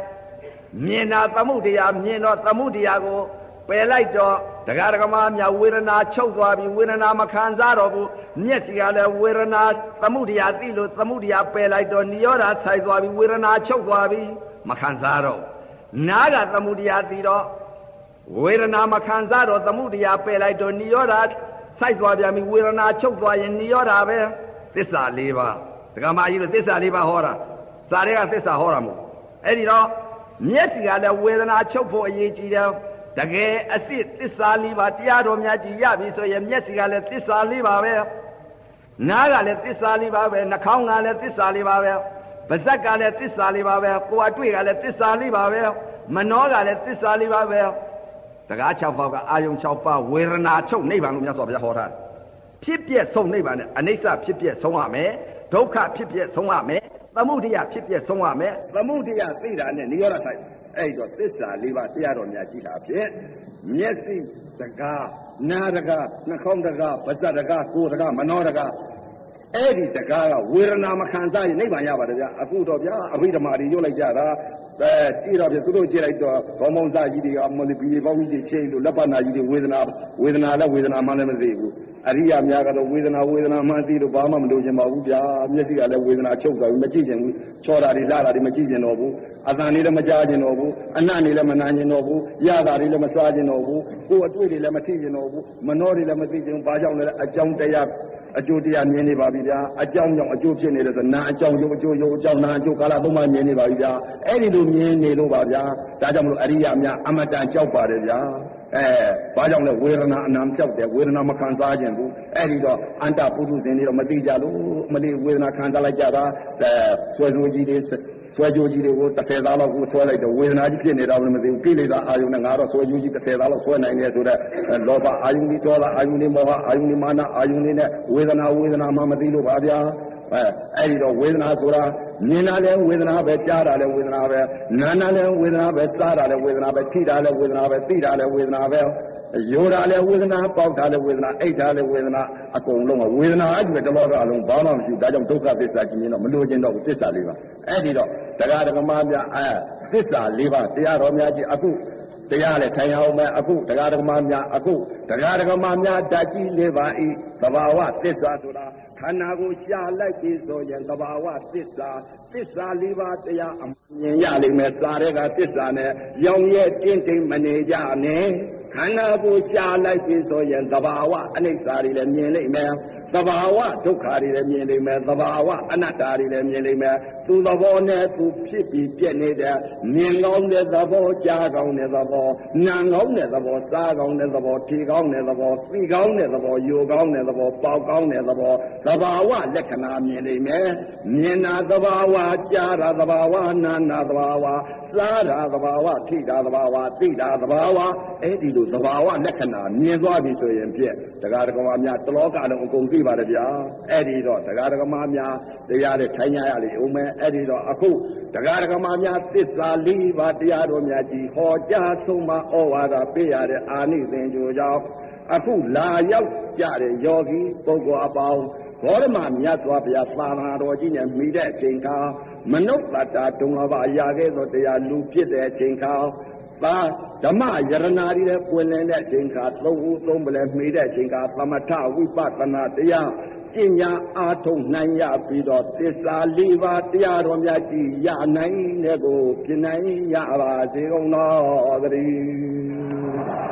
မြင်တာသမှုတရားမြင်တော့သမှုတရားကိုပယ်လိုက်တော့ တရားဓမ္မများဝေဒနာချုပ်သွားပြီဝေဒနာမခံစားတော့ဘူးမျက်စိကလည်းဝေဒနာသမှုတရားသိလို့သမှုတရားပယ်လိုက်တော့နိရောဓဆိုင်သွားပြီဝေဒနာချုပ်သွားပြီမခံစားတော့နားကသမှုတရားသိတော့ဝေဒနာမခံစားတော့သမှုတရားပယ်လိုက်တော့နိရောဓစိုက်သွားပြန်ပြီဝေဒနာချုပ်သွားရင်နိရောဓပဲသစ္စာ၄ပါးဒကာမကြီးတို့သစ္စာ၄ပါးဟောတာစာတွေကသစ္စာဟောတာမဟုတ်အဲ့ဒီတော့မျက်စိကလည်းဝေဒနာချုပ်ဖို့အရေးကြီးတယ် တကယ်အစ်စ်သစ္စာလေးပါတရားတော်များကြီးရပြီဆိုရင်မျက်စိကလည်းသစ္စာလေးပါပဲနားကလည်းသစ္စာလေးပါပဲနှာခေါင်းကလည်းသစ္စာလေးပါပဲပါဇက်ကလည်းသစ္စာလေးပါပဲကိုယ်အတွေ့ကလည်းသစ္စာလေးပါပဲမနှောကလည်းသစ္စာလေးပါပဲတကား6ပေါက်ကအာယုံ6ပါးဝေဒနာချုပ်နိဗ္ဗာန်လို့မြတ်စွာဘုရားဟောထားတယ်ဖြစ်ပြက်ဆုံးနိဗ္ဗာန်နဲ့အနိစ္စဖြစ်ပြက်ဆုံးရမယ်ဒုက္ခဖြစ်ပြက်ဆုံးရမယ်သမုဒိယဖြစ်ပြက်ဆုံးရမယ်သမုဒိယသိတာနဲ့និရောဓဆိုင် အဲ့တော့သစ္စာလေးပါးတရားတော်များကြည်လာဖြင့်မျက်စိတကားနာတကားနှာခေါင်းတကားပါးစပ်တကားကိုယ်တကားမနောတကားအဲ့ဒီတကားကဝေဒနာမခံစားရင်နိဗ္ဗာန်ရပါတယ်ဗျအခုတော့ဗျာအဘိဓမ္မာတွေရွတ်လိုက်ကြတာအဲကြည့်တော့ပြသူတို့ကြည့်လိုက်တော့ခေါင်းပေါင်းစားကြီးတွေကမလီပီပေါင်းကြီးတွေချင်းလို့လက်ပတ်နာကြီးတွေဝေဒနာဝေဒနာလည်းဝေဒနာမှလည်းမသိဘူး အရိယာများကတော့ဝေဒနာဝေဒနာမှသိလို့ဘာမှမလို့ချင်ပါဘူးဗျာမျက်စိကလည်းဝေဒနာချုပ်သွားပြီမကြည့်ချင်ဘူးချောတာတွေလာတာတွေမကြည့်ချင်တော့ဘူးအတန်လေးလည်းမကြားချင်တော့ဘူးအနံ့လေးလည်းမနာချင်တော့ဘူးရတာတွေလည်းမစားချင်တော့ဘူးကိုယ်အတွေ့တွေလည်းမထိချင်တော့ဘူးမနှောတွေလည်းမသိချင်ဘူးဘာကြောင့်လဲအကြောင်းတရားအကျိုးတရားမြင်နေပါပြီဗျာအကြောင်းကြောင့်အကျိုးဖြစ်နေတယ်ဆိုနာအကြောင်းရုပ်အကျိုးရုပ်အကြောင်းနာအကျိုးကာလသုံးပါးမြင်နေပါပြီဗျာအဲ့ဒီလိုမြင်နေလို့ပါဗျာဒါကြောင့်မလို့အရိယာများအမတန်ကြောက်ပါတယ်ဗျာ အဲဘာကြောင့်လဲဝေဒနာအနာကြောက်တယ်ဝေဒနာမခံစားခြင်းဘူးအဲ့ဒီတော့အန္တပုထုဇဉ်တွေတော့မသိကြလို့မလေးဝေဒနာခံစားလိုက်ကြတာအဲဆွဲဆိုးကြီးတွေဆွဲကြိုးကြီးတွေကို30သားလောက်ကိုဆွဲလိုက်တော့ဝေဒနာကြီးဖြစ်နေတာလည်းမသိဘူးကိလေသာအာယုန်နဲ့ငါတော့ဆွဲကြိုးကြီး30သားလောက်ဆွဲနိုင်တယ်ဆိုတော့လောဘအာယုန်ကြီးဒေါသအာယုန်ကြီးမောဟအာယုန်ကြီးမာနအာယုန်ကြီးနဲ့ဝေဒနာဝေဒနာမှမသိလို့ပါဗျာ အဲအဲ့ဒီတော့ဝေဒနာဆိုတာမြင်တာလည်းဝေဒနာပဲကြားတာလည်းဝေဒနာပဲနားတာလည်းဝေဒနာပဲစားတာလည်းဝေဒနာပဲထိတာလည်းဝေဒနာပဲသိတာလည်းဝေဒနာပဲယောတာလည်းဝေဒနာပေါက်တာလည်းဝေဒနာအိတ်တာလည်းဝေဒနာအကုန်လုံးကဝေဒနာအကျိုးတလောကအလုံးဘာမှမရှိဘူးဒါကြောင့်ဒုက္ခသစ္စာကြီးရင်တော့မလို့ခြင်းတော့ဘူးသစ္စာလေးပါအဲ့ဒီတော့တရားဓမ္မများအဲသစ္စာလေးပါတရားတော်များကြီးအခုတရားလည်းထိုင်အောင်မယ်အခုတရားဓမ္မများအခုတရားဓမ္မများဓာတ်ကြီးလေးပါဤသဘာဝသစ္စာဆိုတာ ခန္ဓာကိုရှားလိုက်ပြီဆိုရင်သဘာဝသစ္စာသစ္စာလေးပါးတရားအမြင်ရလိမ့်မယ်စာတဲ့ကသစ္စာနဲ့ရောင်ရဲတင်းတင်းမနေကြနဲ့ခန္ဓာကိုရှားလိုက်ပြီဆိုရင်သဘာဝအနိစ္စတွေလည်းမြင်လိမ့်မယ်သဘာဝဒုက္ခတွေလည်းမြင်လိမ့်မယ်သဘာဝအနတ္တတွေလည်းမြင်လိမ့်မယ်သူသဘောနဲ့သူဖြစ်ပြီးပြည့်နေတဲ့မြင်ကောင်းတဲ့သဘောကြားကောင်းတဲ့သဘောနားကောင်းတဲ့သဘောစားကောင်းတဲ့သဘောထီကောင်းတဲ့သဘောသိကောင်းတဲ့သဘောယူကောင်းတဲ့သဘောပေါက်ကောင်းတဲ့သဘောသဘာဝလက္ခဏာမြင်လိမ့်မယ်မြင်တာသဘာဝကြားတာသဘာဝနာနာသဘာဝစားတာသဘာဝထိတာသဘာဝသိတာသဘာဝအဲ့ဒီလိုသဘာဝလက္ခဏာမြင်သွားပြီဆိုရင်ပြည့်တရားတော်မှာများတလောကလုံးအကုန်သိပါတယ်ဗျာအဲ့ဒီတော့တရားတော်မှာများ တရားတွေထိုင်ရရလေဦးမယ်အဲ့ဒီတော့အခုတရားတော်မှာများသစ္စာလေးပါးတရားတော်များကြီးဟောကြားဆုံးမဩဝါဒပေးရတဲ့အာနိသင်ကြိုကြောင့်အခုလာရောက်ကြတဲ့ယောဂီပုဂ္ဂိုလ်အပေါင်းဘောရမမြတ်စွာဘုရားသာသနာတော်ကြီးနဲ့မိတဲ့အချိန်ခါမနုဿတာဒုံလဘရာခဲ့သောတရားလူဖြစ်တဲ့အချိန်ခါသာဓမ္မယရနာတွေလည်းပွင့်လင်းတဲ့အချိန်ခါသုံးဦးသုံးပလဲမိတဲ့အချိန်ခါသမထဝိပဿနာတရား ပညာအားထုတ်နိုင်ရပြီးတော့သစ္စာလေးပါးတရားတော်များကြည်ရနိုင်တဲ့ကိုပြင်နိုင်ရပါစေကုန်သောတည်း